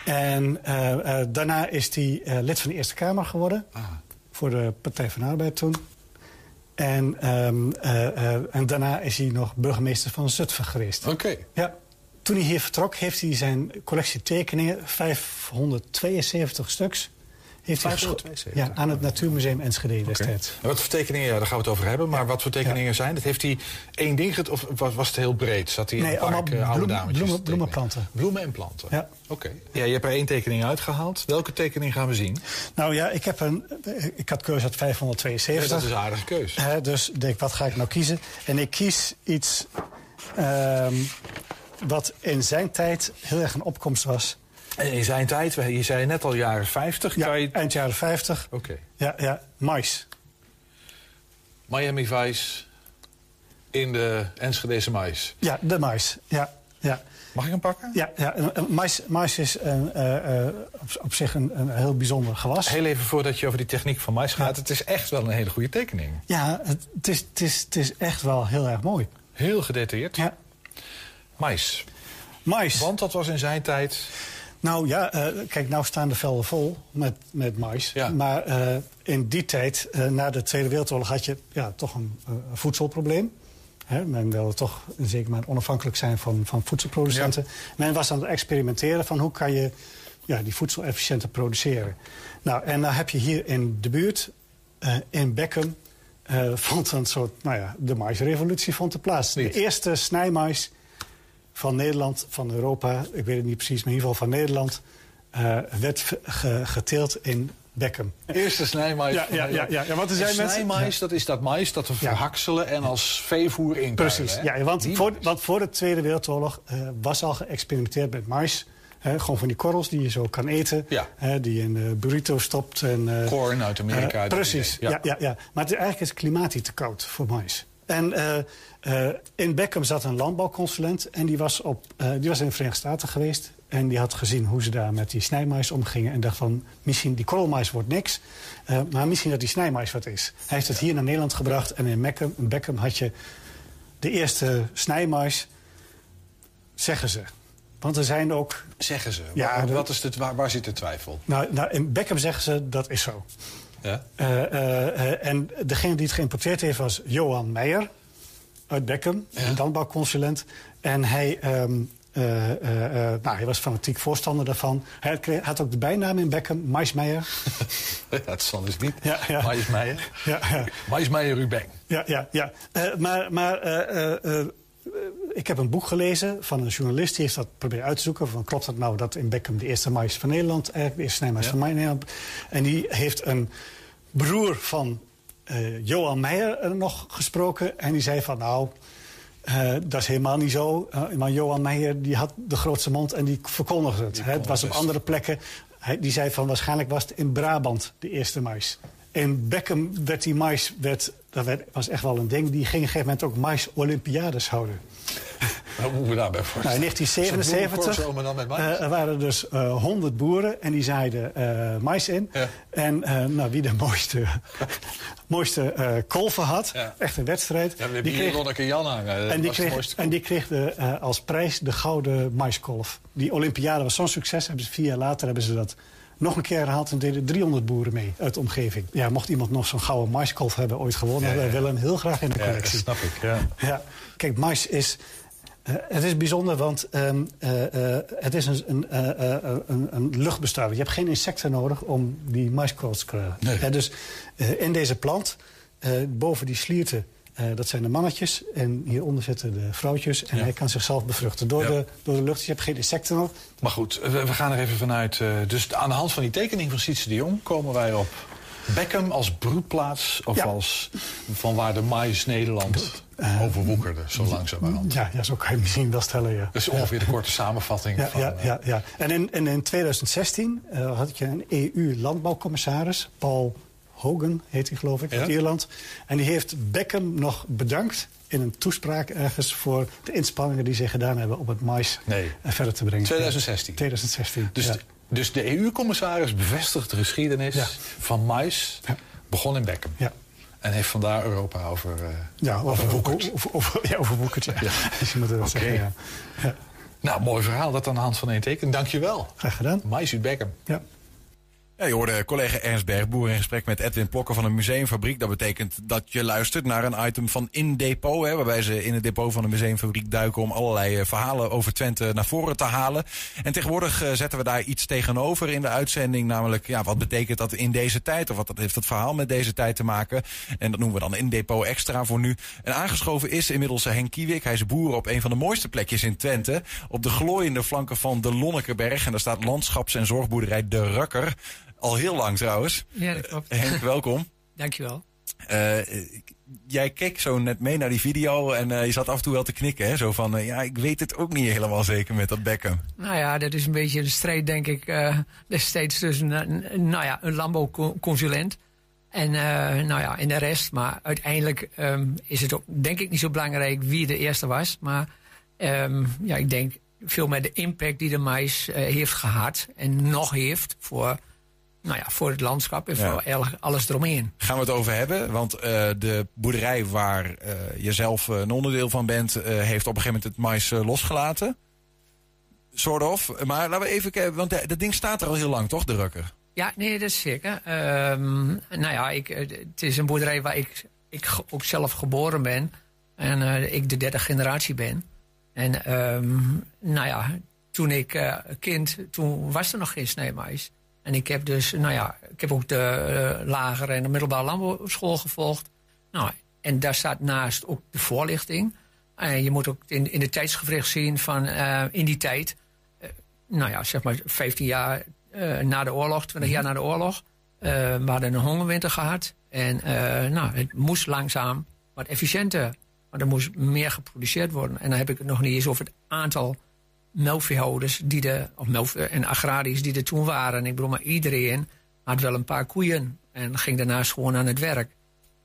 En eh, eh, daarna is hij eh, lid van de Eerste Kamer geworden. Voor de Partij van de Arbeid toen. En, ehm, eh, eh, en daarna is hij nog burgemeester van Zutphen geweest. Oké. Ja. Toen hij hier vertrok, heeft hij zijn collectie tekeningen, 572 stuks... Heeft hij gescho- 572? ja, aan het Natuurmuseum Enschede destijds. En wat voor tekeningen, ja, daar gaan we het over hebben. Maar wat voor tekeningen zijn? Dat heeft hij één ding get- of was, was het heel breed? Zat hij in Nee, een park allemaal eh, oude bloem- dametjes bloemen- te tekenen? bloemenplanten. Bloemen en planten? Ja. Oké. Ja, je hebt er één tekening uitgehaald. Welke tekening gaan we zien? Nou ja, ik, heb een, ik had keuze uit 572. Ja, dat is een aardige keus. Hè, dus ik denk, wat ga ik nou kiezen? En ik kies iets ehm, wat in zijn tijd heel erg een opkomst was. En in zijn tijd, je zei net al jaren 50. Ja, je... eind jaren 50. Oké. Ja, ja, mais. Miami Vice in de Enschedese mais. Ja, de mais. Ja, ja. Mag ik hem pakken? Ja, ja mais, mais is een, eh, eh, op, op zich een, een heel bijzonder gewas. Heel even voordat je over die techniek van mais gaat. Het is echt wel een hele goede tekening. Ja, het, het is, het, is, het is echt wel heel erg mooi. Heel gedetailleerd. Ja. Mais. Mais. Want dat was in zijn tijd... Nou ja, eh, kijk, nou staan de velden vol met, met mais. Maar eh, in die tijd, eh, na de Tweede Wereldoorlog, had je ja, toch een, voedselprobleem. Hè, men wilde toch in zekere mate onafhankelijk zijn van, van voedselproducenten. Men was aan het experimenteren van hoe kan je ja, die voedsel efficiënter produceren. Nou, en dan heb je hier in de buurt, in Beckum, eh, *laughs* vond een soort, nou ja, de maisrevolutie vond er plaats. De eerste snijmais van Nederland, van Europa, ik weet het niet precies, maar in ieder geval van Nederland, eh, werd ge- ge- geteeld in Beckum. Eerste snijmais. Ja, ja, ja, ja, ja, want er zijn mensen- snijmais, dat is dat mais dat we verhakselen en als veevoer in Precies, ja, want, voor, want voor de Tweede Wereldoorlog eh, was al geëxperimenteerd met mais. Hè, gewoon van die korrels die je zo kan eten. Die je in een burrito stopt. En, eh, Corn uit Amerika, eh, precies, ja. ja. Ja, ja, Maar het, is eigenlijk is het klimaat hier te koud voor mais. En eh, eh, in Beckham zat een landbouwconsulent. En die was, op, eh, die was in de Verenigde Staten geweest. En die had gezien hoe ze daar met die snijmais omgingen. En dacht van, misschien die korrelmais wordt niks. maar misschien dat die snijmais wat is. Hij heeft het hier naar Nederland gebracht. En in Beckham, in Beckham had je de eerste snijmais, zeggen ze. Want er zijn ook... Zeggen ze. Ja, wat is de, waar, waar zit de twijfel? Nou, nou, in Beckham zeggen ze dat is zo. Ja? Eh, eh, eh, en degene die het geïmporteerd heeft was Johan Meijer uit Beckham, een landbouwconsulent. En hij, ehm, eh, eh, eh, nou, hij was fanatiek voorstander daarvan. Hij kreeg- had ook de bijnaam in Beckham, Maismeijer. *laughs* Ja, het zal dus niet. Ja, ja. Maismeijer. Ja, ja. Maismeijer Rubeng. Ja, ja, ja. Maar maar ik heb een boek gelezen van een journalist... die heeft dat proberen uit te zoeken. Van, klopt dat nou dat in Beckham de eerste mais van Nederland... eigenlijk de eerste snijmais Ja. van Nederland... en die heeft een broer van eh, Johan Meijer eh, nog gesproken... en die zei van nou... eh, dat is helemaal niet zo. Eh, maar Johan Meijer die had de grootste mond en die verkondigde het. hè. Het was op andere plekken. Hij, die zei van waarschijnlijk was het in Brabant de eerste mais. In Beckham werd die mais, werd, dat werd, was echt wel een ding. Die ging op een gegeven moment ook mais-olympiades houden. *laughs* Wat moeten we daarbij voor? Nou, in 1977 maar dan met mais? eh, er waren dus eh 100 boeren en die zaaiden eh mais in. En nou, wie de mooiste, *laughs* mooiste kolven had, echt een wedstrijd. Ja, die kreeg, Lonneke Jan hangen. En die kreeg, en die kreeg de, als prijs de gouden maiskolf. Die Olympiade was zo'n succes. Hebben ze, vier jaar later hebben ze dat nog een keer herhaald en deden 300 boeren mee uit de omgeving. Ja, mocht iemand nog zo'n gouden maiskolf hebben ooit gewonnen... Ja, ja. wij willen hem heel graag in de Ja, collectie. dat snap ik, ja. Ja, kijk, mais is... eh, het is bijzonder, want ehm, eh, eh, het is een, een, een, een luchtbestuiver. Je hebt geen insecten nodig om die maiskorrels te krijgen. Dus in deze plant, boven die slierten, eh, dat zijn de mannetjes. En hieronder zitten de vrouwtjes. En hij kan zichzelf bevruchten door, Ja. de, door de lucht. Dus je hebt geen insecten nodig. Maar goed, we, we gaan er even vanuit. eh, dus aan de hand van die tekening van Sietse de Jong komen wij op Beckham als broedplaats. Of als van waar de mais Nederland overwoekerde, zo langzamerhand. Ja, ja, zo kan je misschien wel stellen, ja. Dat is ongeveer de korte samenvatting Ja, van... ja, ja, ja. En in, en in 2016 eh, had je een EU-landbouwcommissaris, Paul Hogan heet hij geloof ik, uit Ierland. En die heeft Beckham nog bedankt in een toespraak ergens voor de inspanningen die ze gedaan hebben om het mais Nee. eh, verder te brengen. 2016. 2016. Dus, ja. de, dus de EU-commissaris bevestigt de geschiedenis van mais. Begon in Beckham. Ja. En heeft vandaar Europa over, eh Ja, over, over, over, ja, overwoekerd, ja. Dus *laughs* je moet wel Oké. zeggen, ja. Nou, mooi verhaal dat aan de hand van één teken. Dankjewel. Graag gedaan. Mais uit Beckham. Ja. Ja, je hoorde collega Ernst Bergboer in gesprek met Edwin Plokker van de Museumfabriek. Dat betekent dat je luistert naar een item van In Depot. Hè, waarbij ze in het depot van de Museumfabriek duiken om allerlei eh, verhalen over Twente naar voren te halen. En tegenwoordig eh, zetten we daar iets tegenover in de uitzending. Namelijk, ja, wat betekent dat in deze tijd? Of wat dat heeft het verhaal met deze tijd te maken? En dat noemen we dan In Depot Extra voor nu. En aangeschoven is inmiddels eh, Henk Kiewik. Hij is boer op een van de mooiste plekjes in Twente. Op de glooiende flanken van de Lonnekeberg. En daar staat landschaps- en zorgboerderij De Rukker. Al heel lang trouwens. Ja, dat klopt. Henk, welkom. *laughs* Dankjewel. Eh, ik- jij keek zo net mee naar die video en eh, je zat af en toe wel te knikken. Hè? Zo van, eh, ja, ik weet het ook niet helemaal zeker met dat Beckham. Nou ja, dat is een beetje de strijd, denk ik, eh, destijds tussen een, een- nou ja, een landbouwconsulent en, eh, nou ja, en de rest. Maar uiteindelijk ehm, is het ook, denk ik, niet zo belangrijk wie de eerste was. Maar ehm, ja, ik denk veel meer de impact die de mais eh, heeft gehad en nog heeft voor, nou ja, voor het landschap en voor alles eromheen. Gaan we het over hebben, want eh, de boerderij waar eh, je zelf eh, een onderdeel van bent... heeft op een gegeven moment het mais losgelaten. Sort of. Maar laten we even kijken, want dat ding staat er al heel lang, toch, de Rukker? Ja, nee, dat is zeker. Ehm, nou ja, ik, het is een boerderij waar ik, ik ook zelf geboren ben. En ik de derde generatie ben. En ehm, nou ja, toen ik kind, toen was er nog geen snijmais. En ik heb dus, nou ja, ik heb ook de eh, lagere en de middelbare landbouwschool gevolgd. Nou, en daar staat naast ook de voorlichting. En je moet ook in, in de tijdsgevricht zien van eh, in die tijd nou ja, zeg maar 15 jaar eh, na de oorlog, 20 jaar na de oorlog. eh, we hadden een hongerwinter gehad. En eh, nou, het moest langzaam wat efficiënter. Maar er moest meer geproduceerd worden. En dan heb ik het nog niet eens over het aantal melkveehouders die er, of en agrariërs die er toen waren. Ik bedoel, maar iedereen had wel een paar koeien. En ging daarnaast gewoon aan het werk.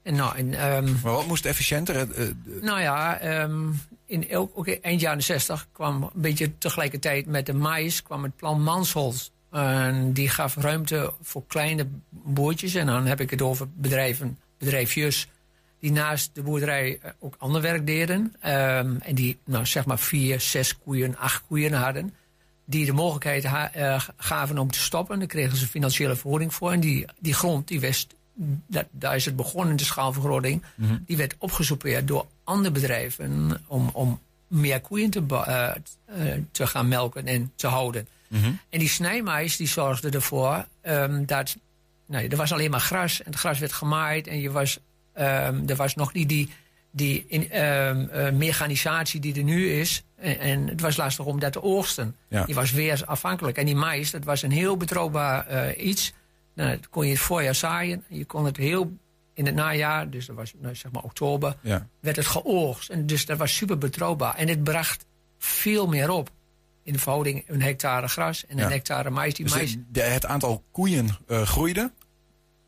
En nou, en, ehm, Maar wat moest efficiënter? Eh, eh, nou ja, ehm, in elk, ook eind jaren 60 kwam een beetje tegelijkertijd met de mais kwam het plan Mansholt. En die gaf ruimte voor kleine boertjes. En dan heb ik het over bedrijven, bedrijfjes die naast de boerderij eh, ook ander werk deden. Ehm, en die nou, zeg maar vier, zes koeien, acht koeien hadden. Die de mogelijkheid eh, gaven om te stoppen. Daar kregen ze financiële vergoeding voor. En die, die grond, die wist, dat, daar is het begonnen, de schaalvergroting. Mhm. Die werd opgesoupeerd door andere bedrijven om, om meer koeien te, eh, te gaan melken en te houden. En die snijmais die zorgde ervoor ehm, dat nee, er was alleen maar gras. En het gras werd gemaaid en je was, ehm, er was nog niet die, die in, ehm, eh, mechanisatie die er nu is. En, en het was lastig om dat te oogsten. Ja. Die was weer afhankelijk. En die mais, dat was een heel betrouwbaar eh, iets. Nou, dat kon je het voorjaar zaaien. En je kon het heel in het najaar, dus dat was nou, zeg maar oktober, Ja. werd het geoogst. En dus dat was super betrouwbaar. En het bracht veel meer op. In de verhouding een hectare gras en Ja. een hectare mais. Die dus mais de- de- het aantal koeien eh, groeide.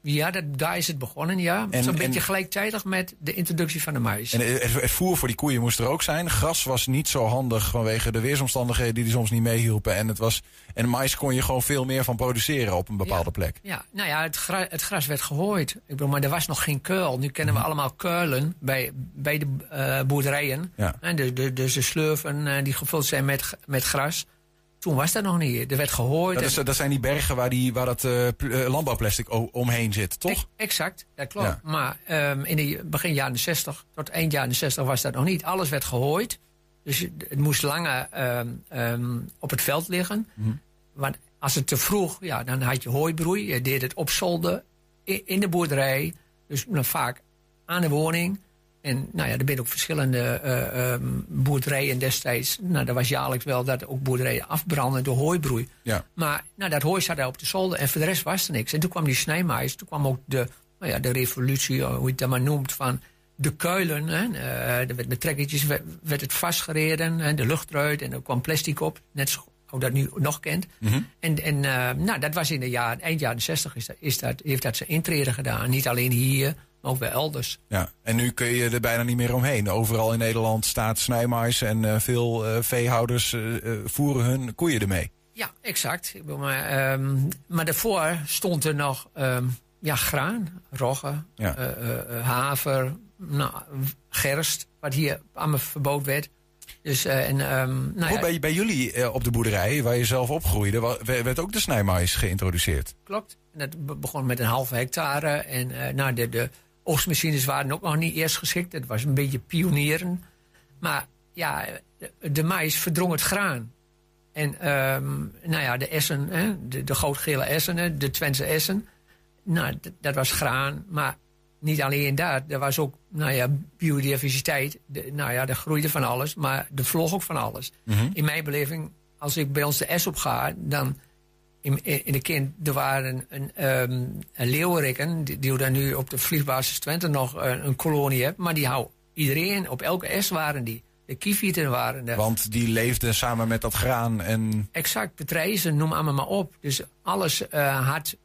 Ja, dat, daar is het begonnen, ja. En- Zo'n en- beetje gelijktijdig met de introductie van de mais. En het, het voer voor die koeien moest er ook zijn. Gras was niet zo handig vanwege de weersomstandigheden die, die soms niet meehielpen. En, het was, en mais kon je gewoon veel meer van produceren op een bepaalde plek. Ja, nou ja, het, gra- het gras werd gegooid. Ik bedoel, maar er was nog geen kuil. Nu kennen we allemaal kuilen bij, bij de eh, boerderijen. Ja. En dus, de, dus de slurven eh, die gevuld zijn met, met gras. Toen was dat nog niet. Er werd gehooid. Dat, is, dat zijn die bergen waar, die, waar dat eh, eh, landbouwplastic omheen zit, toch? Exact, dat klopt. Ja. Maar ehm, in de begin jaren 60 tot eind jaren 60 was dat nog niet. Alles werd gehooid. Dus het moest langer ehm, ehm, op het veld liggen. Mhm. Want als het te vroeg, ja, dan had je hooibroei. Je deed het op zolder, in de boerderij. Dus dan vaak aan de woning. En nou ja, er zijn ook verschillende eh, ehm, boerderijen destijds. Nou, dat was jaarlijks wel dat ook boerderijen afbranden door hooibroei. Ja. Maar nou, dat hooi zat daar op de zolder en voor de rest was er niks. En toen kwam die snijmais, toen kwam ook de, nou ja, de revolutie, hoe je het dan maar noemt, van de kuilen. Hè. Eh, er werd met trekkertjes werd, werd het vastgereden, hè, de lucht eruit en er kwam plastic op. Net zo hoe dat nu nog kent. Mhm. En, en eh, nou, dat was in de jaren, eind jaren 60 is dat, is dat, heeft dat zijn intrede gedaan. Niet alleen hier, ook wel elders. Ja, en nu kun je er bijna niet meer omheen. Overal in Nederland staat snijmais en eh, veel eh, veehouders eh, voeren hun koeien ermee. Ja, exact. Maar, ehm, maar daarvoor stond er nog ehm, ja, graan, rogge, Ja. haver, nou, gerst, wat hier allemaal verboden werd. Dus, en, ehm, nou Goed, ja, bij, bij jullie op de boerderij, waar je zelf opgroeide, werd ook de snijmais geïntroduceerd. klopt. En dat be- begon met een halve hectare. En nou, de, de oogstmachines waren ook nog niet eerst geschikt. Het was een beetje pionieren. Maar ja, de, mais verdrong het graan. En ehm, nou ja, de essen, hè, de, de goudgele essen, hè, de Twentse essen. Nou, dat was graan. Maar niet alleen dat. Er was ook, nou ja, biodiversiteit. De, nou ja, er groeide van alles. Maar er vloog ook van alles. Mhm. In mijn beleving, als ik bij ons de S op ga, dan in, in de kind, er waren een, een, een leeuwerikken, die, die dan nu op de vliegbasis Twente nog een, een kolonie hebt, maar die hou iedereen, op elke S waren die. De kievieten waren er. Want die leefden samen met dat graan en... Exact, patrijzen, noem allemaal maar op. Dus alles eh, had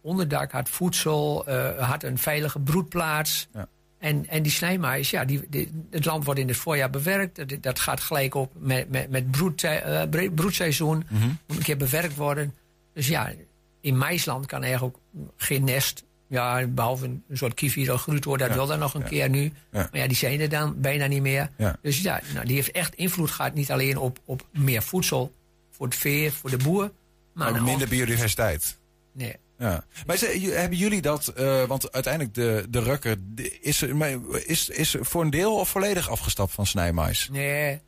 onderdak, had voedsel, eh, had een veilige broedplaats. Ja. En, en die snijmais, ja, die, die- het land wordt in het voorjaar bewerkt. Dat, dat gaat gelijk op met, met, met broed, eh, broedseizoen. Mhm. Moet een keer bewerkt worden. Dus ja, in maisland kan eigenlijk ook geen nest. Ja, behalve een, soort kievit of groeit dat Ja. wil dan nog een Ja. keer nu. Ja. Maar ja, die zijn er dan bijna niet meer. Ja. Dus ja, nou, die heeft echt invloed gehad. Niet alleen op, op meer voedsel voor het vee, voor de boer. Maar ook minder biodiversiteit. Nee. Ja. Maar hebben jullie dat, eh, want uiteindelijk de, de rukker, is, er- maar is, is voor een deel of volledig afgestapt van snijmais? Nee.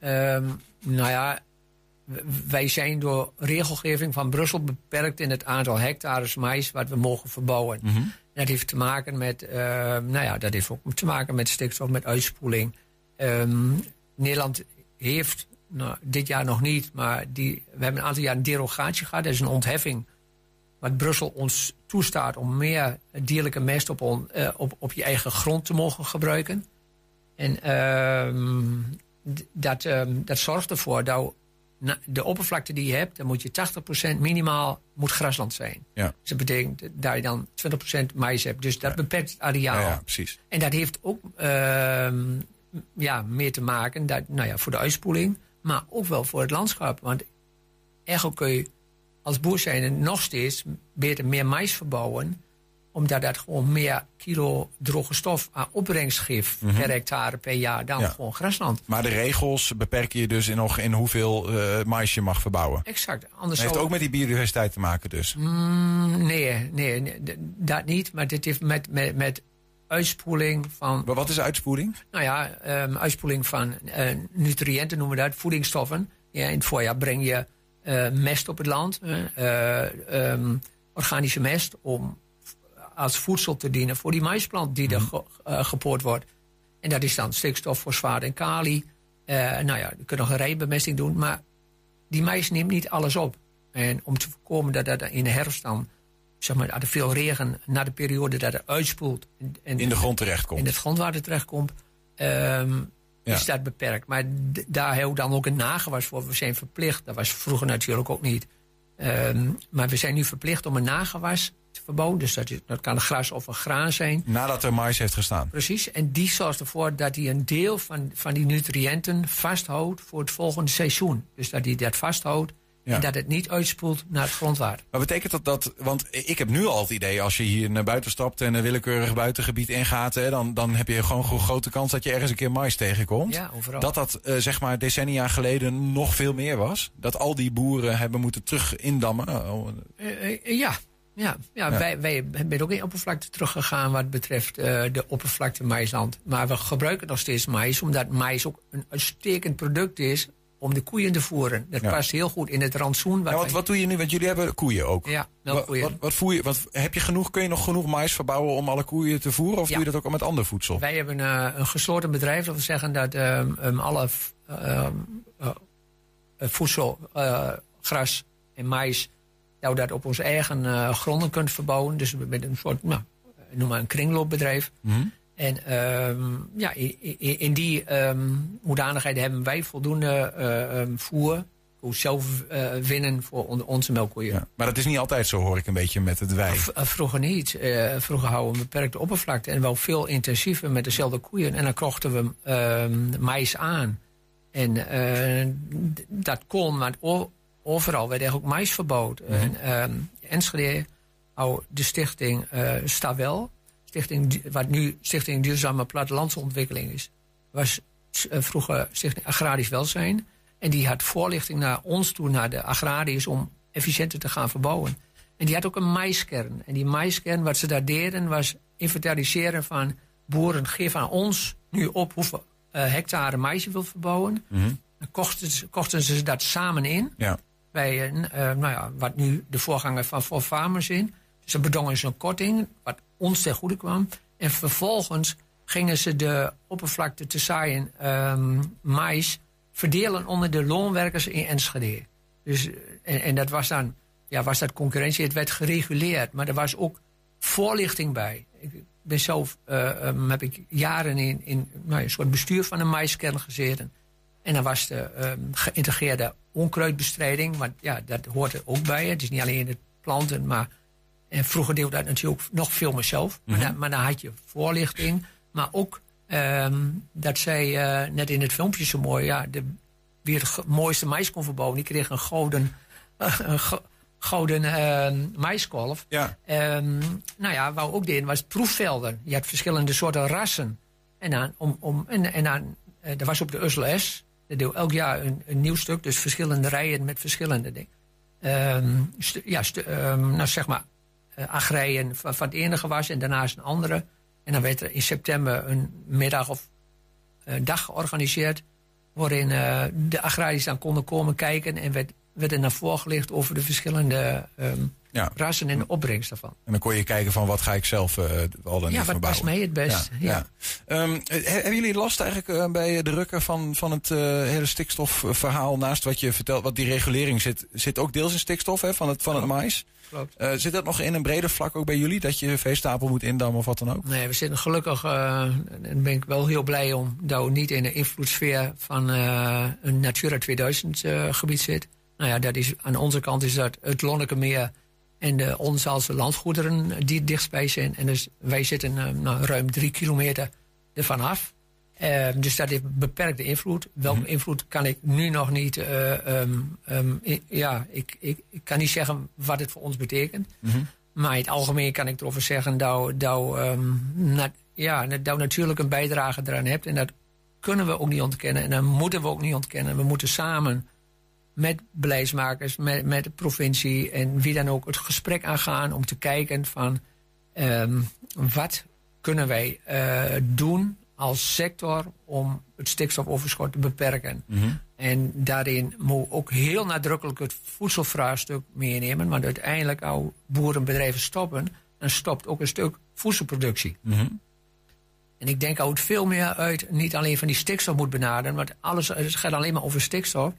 Ehm, nou ja, wij zijn door regelgeving van Brussel beperkt in het aantal hectares mais wat we mogen verbouwen. Mhm. Dat heeft te maken met, ehm, nou ja, dat heeft ook te maken met stikstof, met uitspoeling. Ehm, Nederland heeft, nou, dit jaar nog niet, maar die, we hebben een aantal jaar een derogatie gehad. Dat is een ontheffing wat Brussel ons toestaat om meer dierlijke mest op, on- eh, op, op je eigen grond te mogen gebruiken. En ehm, dat, ehm, dat zorgt ervoor dat de oppervlakte die je hebt, dan moet je 80% minimaal moet grasland zijn. Ja. Dus dat betekent dat je dan 20% mais hebt. Dus dat beperkt het areaal. Ja, ja, precies. En dat heeft ook ehm, ja, meer te maken dat, nou ja, voor de uitspoeling, maar ook wel voor het landschap. Want eigenlijk kun je als boer zijn nog steeds beter meer mais verbouwen, omdat dat gewoon meer kilo droge stof aan opbrengst geeft Mhm. per hectare per jaar dan Ja. gewoon grasland. Maar de regels beperken je dus in nog in hoeveel eh mais je mag verbouwen. Exact. Anders heeft zou- ook met die biodiversiteit te maken dus. Mm, nee, nee, dat niet. Maar dit heeft met, met, met uitspoeling van. Maar wat is uitspoeling? Nou ja, ehm, uitspoeling van eh, nutriënten noemen we dat, voedingsstoffen. Ja, in het voorjaar breng je eh, mest op het land, eh, ehm, organische mest, om als voedsel te dienen voor die maisplant die er ge- eh, gepoord wordt. En dat is dan stikstof, fosfaat en kali. Eh, nou ja, je kunt nog een rijbemesting doen, maar die mais neemt niet alles op. En om te voorkomen dat dat in de herfst dan, zeg maar, er veel regen, na de periode dat het uitspoelt. En, en In de grond terechtkomt. In het grondwater terechtkomt, ehm, Ja. is dat beperkt. Maar daar hebben we dan ook een nagewas voor. We zijn verplicht, dat was vroeger natuurlijk ook niet. Ehm, maar we zijn nu verplicht om een nagewas te verbouwen. Dus dat, dat kan gras of een graan zijn. Nadat er mais heeft gestaan. Precies, en die zorgt ervoor dat hij een deel van, van die nutriënten vasthoudt voor het volgende seizoen. Dus dat hij dat vasthoudt Ja. En dat het niet uitspoelt naar het grondwater. Maar betekent dat dat, want ik heb nu al het idee, als je hier naar buiten stapt en een willekeurig buitengebied ingaat, hè, dan, dan heb je gewoon een grote kans dat je ergens een keer mais tegenkomt. Ja, overal. Dat dat eh, zeg maar decennia geleden nog veel meer was. Dat al die boeren hebben moeten terug indammen. Oh, Eh, eh, ja. Ja, ja, Ja. Wij, wij zijn ook in oppervlakte teruggegaan wat betreft de oppervlakte maisland. Maar we gebruiken nog steeds mais, omdat mais ook een uitstekend product is om de koeien te voeren. Dat Ja. past heel goed in het rantsoen. Ja, wat, wat doe je nu? Want jullie hebben koeien ook. Ja, Wat, melkkoeien. wat, wat voer je, wat, heb je genoeg, kun je nog genoeg mais verbouwen om alle koeien te voeren? Of Ja. doe je dat ook met ander voedsel? Wij hebben eh, een gesloten bedrijf. Dat wil zeggen dat ehm, ehm, alle ehm, eh, eh, voedsel, gras en mais... dat we dat op onze eigen gronden kunt verbouwen. Dus met een soort, nou, noem maar een kringloopbedrijf. Mhm. En ehm, ja, in, die hoedanigheid hebben wij voldoende ehm, voer... voor zelf eh, winnen voor on- onze melkkoeien. Maar dat is niet altijd zo, hoor ik een beetje met het wij. V- eh, Vroeger niet. Vroeger houden we een beperkte oppervlakte en wel veel intensiever met dezelfde koeien. En dan kochten we mais aan. En dat kon, maar overal werd eigenlijk ook mais verbouwd. Mhm. En ehm Enschede de stichting eh Stawel, stichting, wat nu Stichting Duurzame Plattelandsontwikkeling is, was eh, vroeger Stichting Agrarisch Welzijn. En die had voorlichting naar ons toe, naar de agrariërs, om efficiënter te gaan verbouwen. En die had ook een maiskern. En die maiskern, wat ze daar deden, was inventariseren van boeren, geef aan ons nu op hoeveel eh, hectare mais je wilt verbouwen. Dan kochten ze, kochten ze dat samen in. Ja. Bij eh, nou ja, wat nu de voorganger van For Farmers in. Ze bedongen ze een korting, wat ons ten goede kwam. En vervolgens gingen ze de oppervlakte te zaaien ehm mais verdelen onder de loonwerkers in Enschede. Dus, eh, en, dat was dan ja, was dat concurrentie. Het werd gereguleerd, maar er was ook voorlichting bij. Ik ben zelf, eh, ehm, heb ik jaren in, in nou, een soort bestuur van een maiskern gezeten. En dan was de ehm, geïntegreerde onkruidbestrijding, want ja, dat hoort er ook bij. Het is niet alleen het planten, maar en vroeger deed ik dat natuurlijk nog veel meer zelf. maar, Mhm. dan, maar dan had je voorlichting, maar ook ehm, dat zij eh, net in het filmpje zo mooi, ja, de, wie het mooiste mais kon verbouwen, die kreeg een gouden, *laughs* een go- gouden ehm maiskolf. Ja. Ehm, nou ja, we ook deden was proefvelden. Je had verschillende soorten rassen. En dan, om, om, en, en dan, eh, er was op de Ussel S, dat deed elk jaar een, een nieuw stuk, dus verschillende rijen met verschillende dingen. Ja, nou zeg maar, eh agrijen van, van het ene gewas en daarnaast een andere. En dan werd er in september een middag of een dag georganiseerd. Waarin eh, de agrariërs dan konden komen kijken en werd, werd er naar gelicht over de verschillende ehm, Ja. rassen en de opbrengst daarvan. En dan kon je kijken van wat ga ik zelf eh, al dan Ja, niet wat past mij het best, ja. Ehm, eh, hebben jullie last eigenlijk eh, bij de rukken van, van het eh, hele stikstofverhaal naast wat je vertelt, wat die regulering zit, zit ook deels in stikstof hè, van het, van het mais? Klopt. Zit dat nog in een breder vlak ook bij jullie, dat je veestapel moet indammen of wat dan ook? Nee, we zitten gelukkig, en daar ben ik wel heel blij om, dat we niet in de invloedssfeer van een Natura 2000 eh, gebied zit. Nou ja, dat is, aan onze kant is dat het Lonnekemeer en de Onzaalse landgoederen die dichtstbij zijn. En dus wij zitten eh, nou, ruim drie kilometer ervan af. Eh, dus dat heeft beperkte invloed. Welke invloed kan ik nu nog niet. eh, ehm, ehm, i- ja, ik, ik, ik kan niet zeggen wat het voor ons betekent. Maar in het algemeen kan ik erover zeggen dat, dat, ehm, na- ja, dat natuurlijk een bijdrage eraan hebt. En dat kunnen we ook niet ontkennen. En dat moeten we ook niet ontkennen. We moeten samen met beleidsmakers, met, met de provincie en wie dan ook het gesprek aangaan om te kijken van ehm, wat kunnen wij eh, doen als sector om het stikstofoverschot te beperken. En daarin moet ook heel nadrukkelijk het voedselvraagstuk meenemen. Want uiteindelijk, als boerenbedrijven stoppen, dan stopt ook een stuk voedselproductie. En ik denk dat het veel meer uit niet alleen van die stikstof moet benaderen, want alles het gaat alleen maar over stikstof.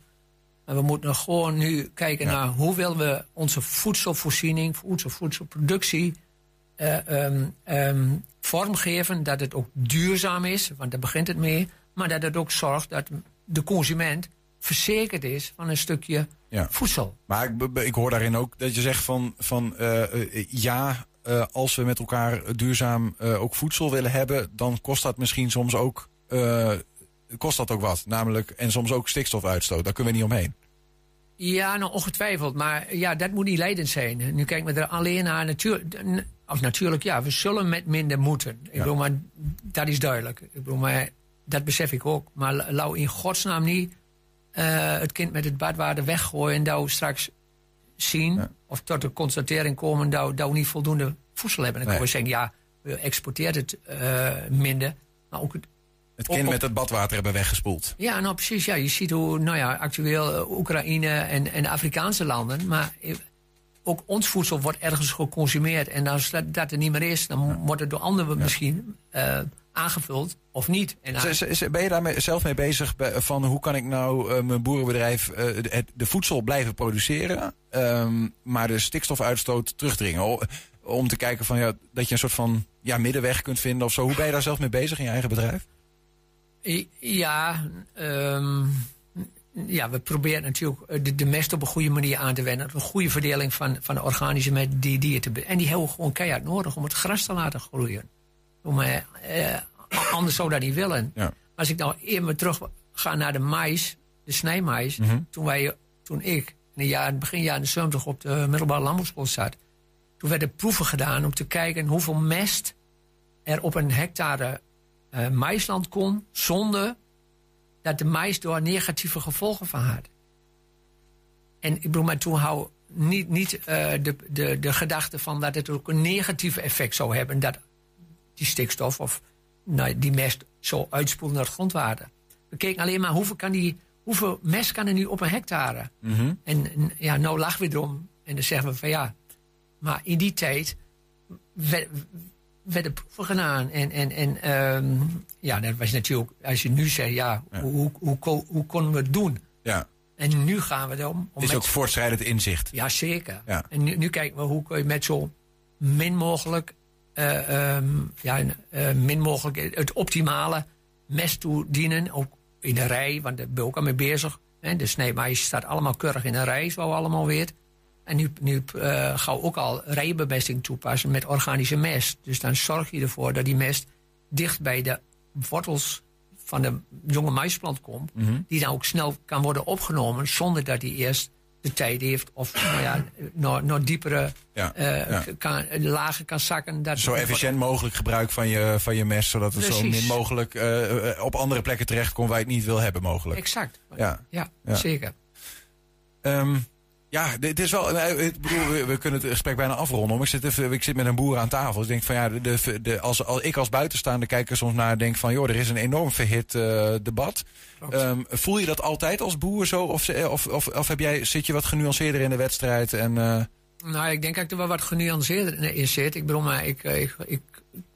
Maar we moeten gewoon nu kijken naar hoe willen we onze voedselvoorziening, onze voedselproductie eh, ehm, ehm, vormgeven. Dat het ook duurzaam is, want daar begint het mee. Maar dat het ook zorgt dat de consument verzekerd is van een stukje Ja. voedsel. Maar ik, ik hoor daarin ook dat je zegt van, van eh, eh, ja, als we met elkaar duurzaam ook voedsel willen hebben, dan kost dat misschien soms ook, kost dat ook wat. Namelijk, en soms ook stikstofuitstoot. Daar kunnen we niet omheen. Ja, nou ongetwijfeld. Maar ja, dat moet niet leidend zijn. Nu kijken we er alleen naar. Natuurlijk, of natuurlijk, ja, we zullen met minder moeten. Ik bedoel, maar dat is duidelijk. Ik bedoel, maar dat besef ik ook. Maar lau in godsnaam niet eh, het kind met het badwater weggooien en we straks zien, of tot de constatering komen dat, dat we niet voldoende voedsel hebben. Dan Nee. kunnen we zeggen, ja, we exporteren het eh, minder. Maar ook het, Het kind met het badwater hebben weggespoeld. ja, nou precies. Ja, je ziet hoe nou ja, actueel eh, Oekraïne en, en de Afrikaanse landen. Maar eh, ook ons voedsel wordt ergens geconsumeerd. En als dat, er niet meer is, dan wordt het door anderen misschien eh, aangevuld of niet. En Z- Ben je daar mee- zelf mee bezig van hoe kan ik nou mijn boerenbedrijf de, de voedsel blijven produceren, ehm, maar de stikstofuitstoot terugdringen? Om te kijken van, ja, dat je een soort van ja, middenweg kunt vinden of zo. Hoe ben je daar zelf mee bezig in je eigen bedrijf? Ja, ehm, ja, we proberen natuurlijk eh, de, de mest op een goede manier aan te wenden. Een goede verdeling van, van de organische met die dieren te En die hebben we gewoon keihard nodig om het gras te laten groeien. Om, eh, eh, anders zou dat niet willen. Als ik nou even terug ga naar de mais, de snijmais. toen, wij, toen ik in de jaren, begin jaren 70 op de middelbare landbouwschool zat. Toen werden proeven gedaan om te kijken hoeveel mest er op een hectare eh maisland kon zonder dat de mais door negatieve gevolgen van had. En ik bedoel, maar toen hou niet, niet eh, de, de, de gedachte van dat het ook een negatief effect zou hebben. Dat die stikstof of nou, die mest zo uitspoelt naar het grondwater. We keken alleen maar hoeveel, kan die, hoeveel mest kan er nu op een hectare. En, en ja, nou lachen we erom. En dan zeggen we van ja, maar in die tijd werden proeven gedaan. En, en, en ehm, ja, dat was natuurlijk, als je nu zegt, ja, Hoe, hoe, hoe, ko- hoe konden we het doen? Ja. En nu gaan we erom. om is met- ook voortschrijdend inzicht. Ja, zeker. Ja. En nu, nu kijken we hoe kun je met zo min mogelijk, eh, ehm, ja, eh, min mogelijk het optimale mest toedienen. Ook in de rij, want daar ben ik ook al mee bezig. Hè. De sneemais staat allemaal keurig in een rij, zo allemaal weet. En nu, nu we ook al rijbemesting toepassen met organische mest. Dus dan zorg je ervoor dat die mest dicht bij de wortels van de jonge maisplant komt. Mhm. Die dan ook snel kan worden opgenomen zonder dat die eerst de tijd heeft of nou ja, nog, nog diepere Ja, eh, ja. Kan, lager kan zakken. Dat Zo efficiënt mogelijk gebruik van je, van je mest, zodat het zo min mogelijk eh, op andere plekken terechtkomt waar je het niet wil hebben mogelijk. Exact. Ja, Ja, Ja. zeker. Ehm, ja, dit is wel. eh, Ik bedoel, we, we kunnen het gesprek bijna afronden. Maar ik zit, even, ik zit met een boer aan tafel. Dus ik denk van ja, de, de, de- als, als ik als buitenstaander kijker soms naar denk van joh, er is een enorm verhit eh, debat. Ehm, voel je dat altijd als boer zo? Of, of, of, of heb jij, zit je wat genuanceerder in de wedstrijd? En, eh, Nou, ik denk dat ik er wel wat genuanceerder in zit. Ik bedoel, maar ik, ik, ik,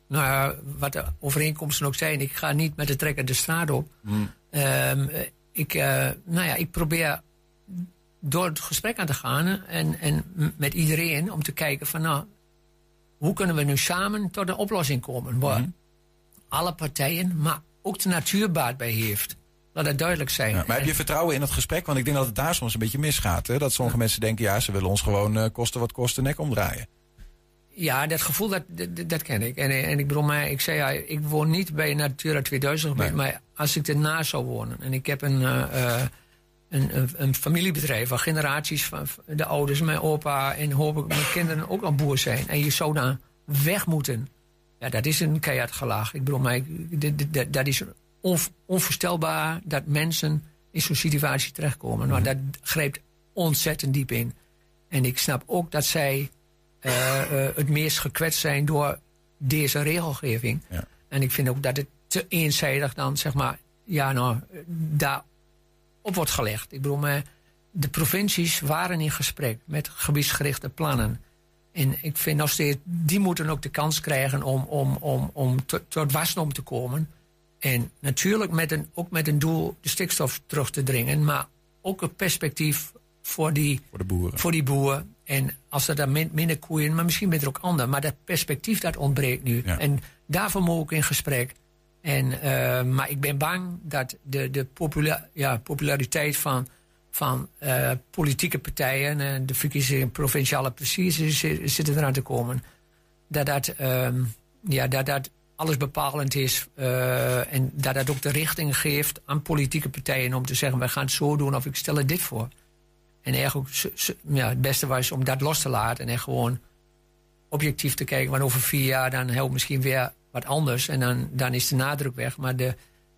nou ja, wat de overeenkomsten ook zijn, ik ga niet met de trekker de straat op. Hmm. Ehm, ik, eh, nou ja, ik probeer door het gesprek aan te gaan en, en met iedereen om te kijken van, nou, hoe kunnen we nu samen tot een oplossing komen waar Hmm. alle partijen, maar ook de natuur baat bij heeft. Laat dat duidelijk zijn. ja, maar heb je vertrouwen in dat gesprek? Want ik denk dat het daar soms een beetje misgaat. Hè? Dat sommige mensen denken, ja, ze willen ons gewoon eh, kosten wat kosten nek omdraaien. Ja, dat gevoel, dat, dat, dat ken ik. En, en ik bedoel, maar ik zei ja, ik woon niet bij Natura 2000 gebied, maar als ik ernaast zou wonen en ik heb een, eh, eh, een, familiebedrijf waar generaties van de ouders, mijn opa en hopelijk mijn kinderen ook al boer zijn en je zou dan weg moeten. Ja, dat is een keihard gelaag. Ik bedoel, maar dat- dat is onv- onvoorstelbaar dat mensen in zo'n situatie terechtkomen. Maar dat grijpt ontzettend diep in. En ik snap ook dat zij eh, eh, het meest gekwetst zijn door deze regelgeving. En ik vind ook dat het te eenzijdig dan, zeg maar, ja, nou, daar op wordt gelegd. Ik bedoel, de provincies waren in gesprek met gebiedsgerichte plannen. En ik vind nog steeds, die moeten ook de kans krijgen om, om, om, om tot, tot wasdom te komen. En natuurlijk met een, ook met een doel de stikstof terug te dringen, maar ook een perspectief voor die, voor de boeren. Voor die boeren. En als er dan min- minder koeien, maar misschien minder ook anderen. Maar dat perspectief dat ontbreekt nu. En daarvoor moet ik in gesprek. En, eh, maar ik ben bang dat de, de ja, populariteit van, van eh, politieke partijen en de verkiezingen provinciale precies zitten eraan te komen. Dat dat, ehm, ja, dat, dat alles bepalend is eh, en dat dat ook de richting geeft aan politieke partijen om te zeggen: we gaan het zo doen of ik stel er dit voor. En eigenlijk ja, het beste was om dat los te laten en gewoon objectief te kijken. Want over vier jaar dan heel misschien weer wat anders. En dan, dan is de nadruk weg. Maar de,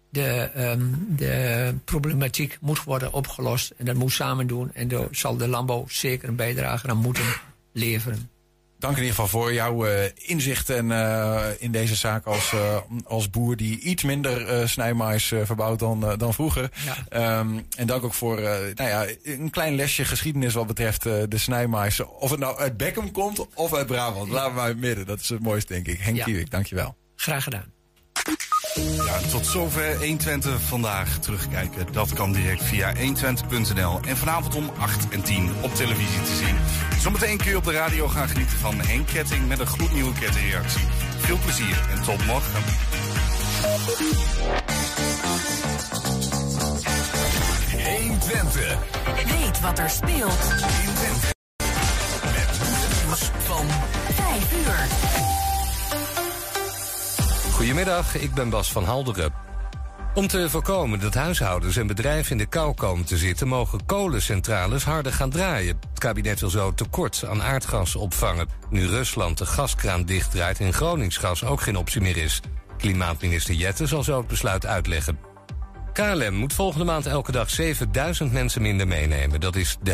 de, ehm, de problematiek moet worden opgelost. En dat moet samen doen. En daar zal de landbouw zeker een bijdrage aan moeten leveren. Dank in ieder geval voor jouw eh, inzicht en, eh, in deze zaak als, eh, als boer die iets minder snijmais verbouwt dan, dan vroeger. Ja. Ehm, en dank ook voor nou ja, een klein lesje geschiedenis wat betreft de snijmais. Of het nou uit Beckham komt of uit Brabant. Laten we maar in het midden. Dat is het mooiste, denk ik. Henk Ja. Kiewik, dankjewel. Graag gedaan. Ja, tot zover 120 vandaag terugkijken. Dat kan direct via 120.nl. En vanavond om 8 en 10 op televisie te zien. Zometeen kun je op de radio gaan genieten van Henk Ketting met een gloednieuwe kettingreactie. Veel plezier en tot morgen. 120. Weet wat er speelt In Twente. Met nieuws van 5 uur. Goedemiddag, ik ben Bas van Halderen. Om te voorkomen dat huishoudens en bedrijven in de kou komen te zitten, mogen kolencentrales harder gaan draaien. Het kabinet wil zo tekort aan aardgas opvangen. Nu Rusland de gaskraan dichtdraait en Groningsgas ook geen optie meer is. Klimaatminister Jette zal zo het besluit uitleggen. KLM moet volgende maand elke dag 7000 mensen minder meenemen. Dat is de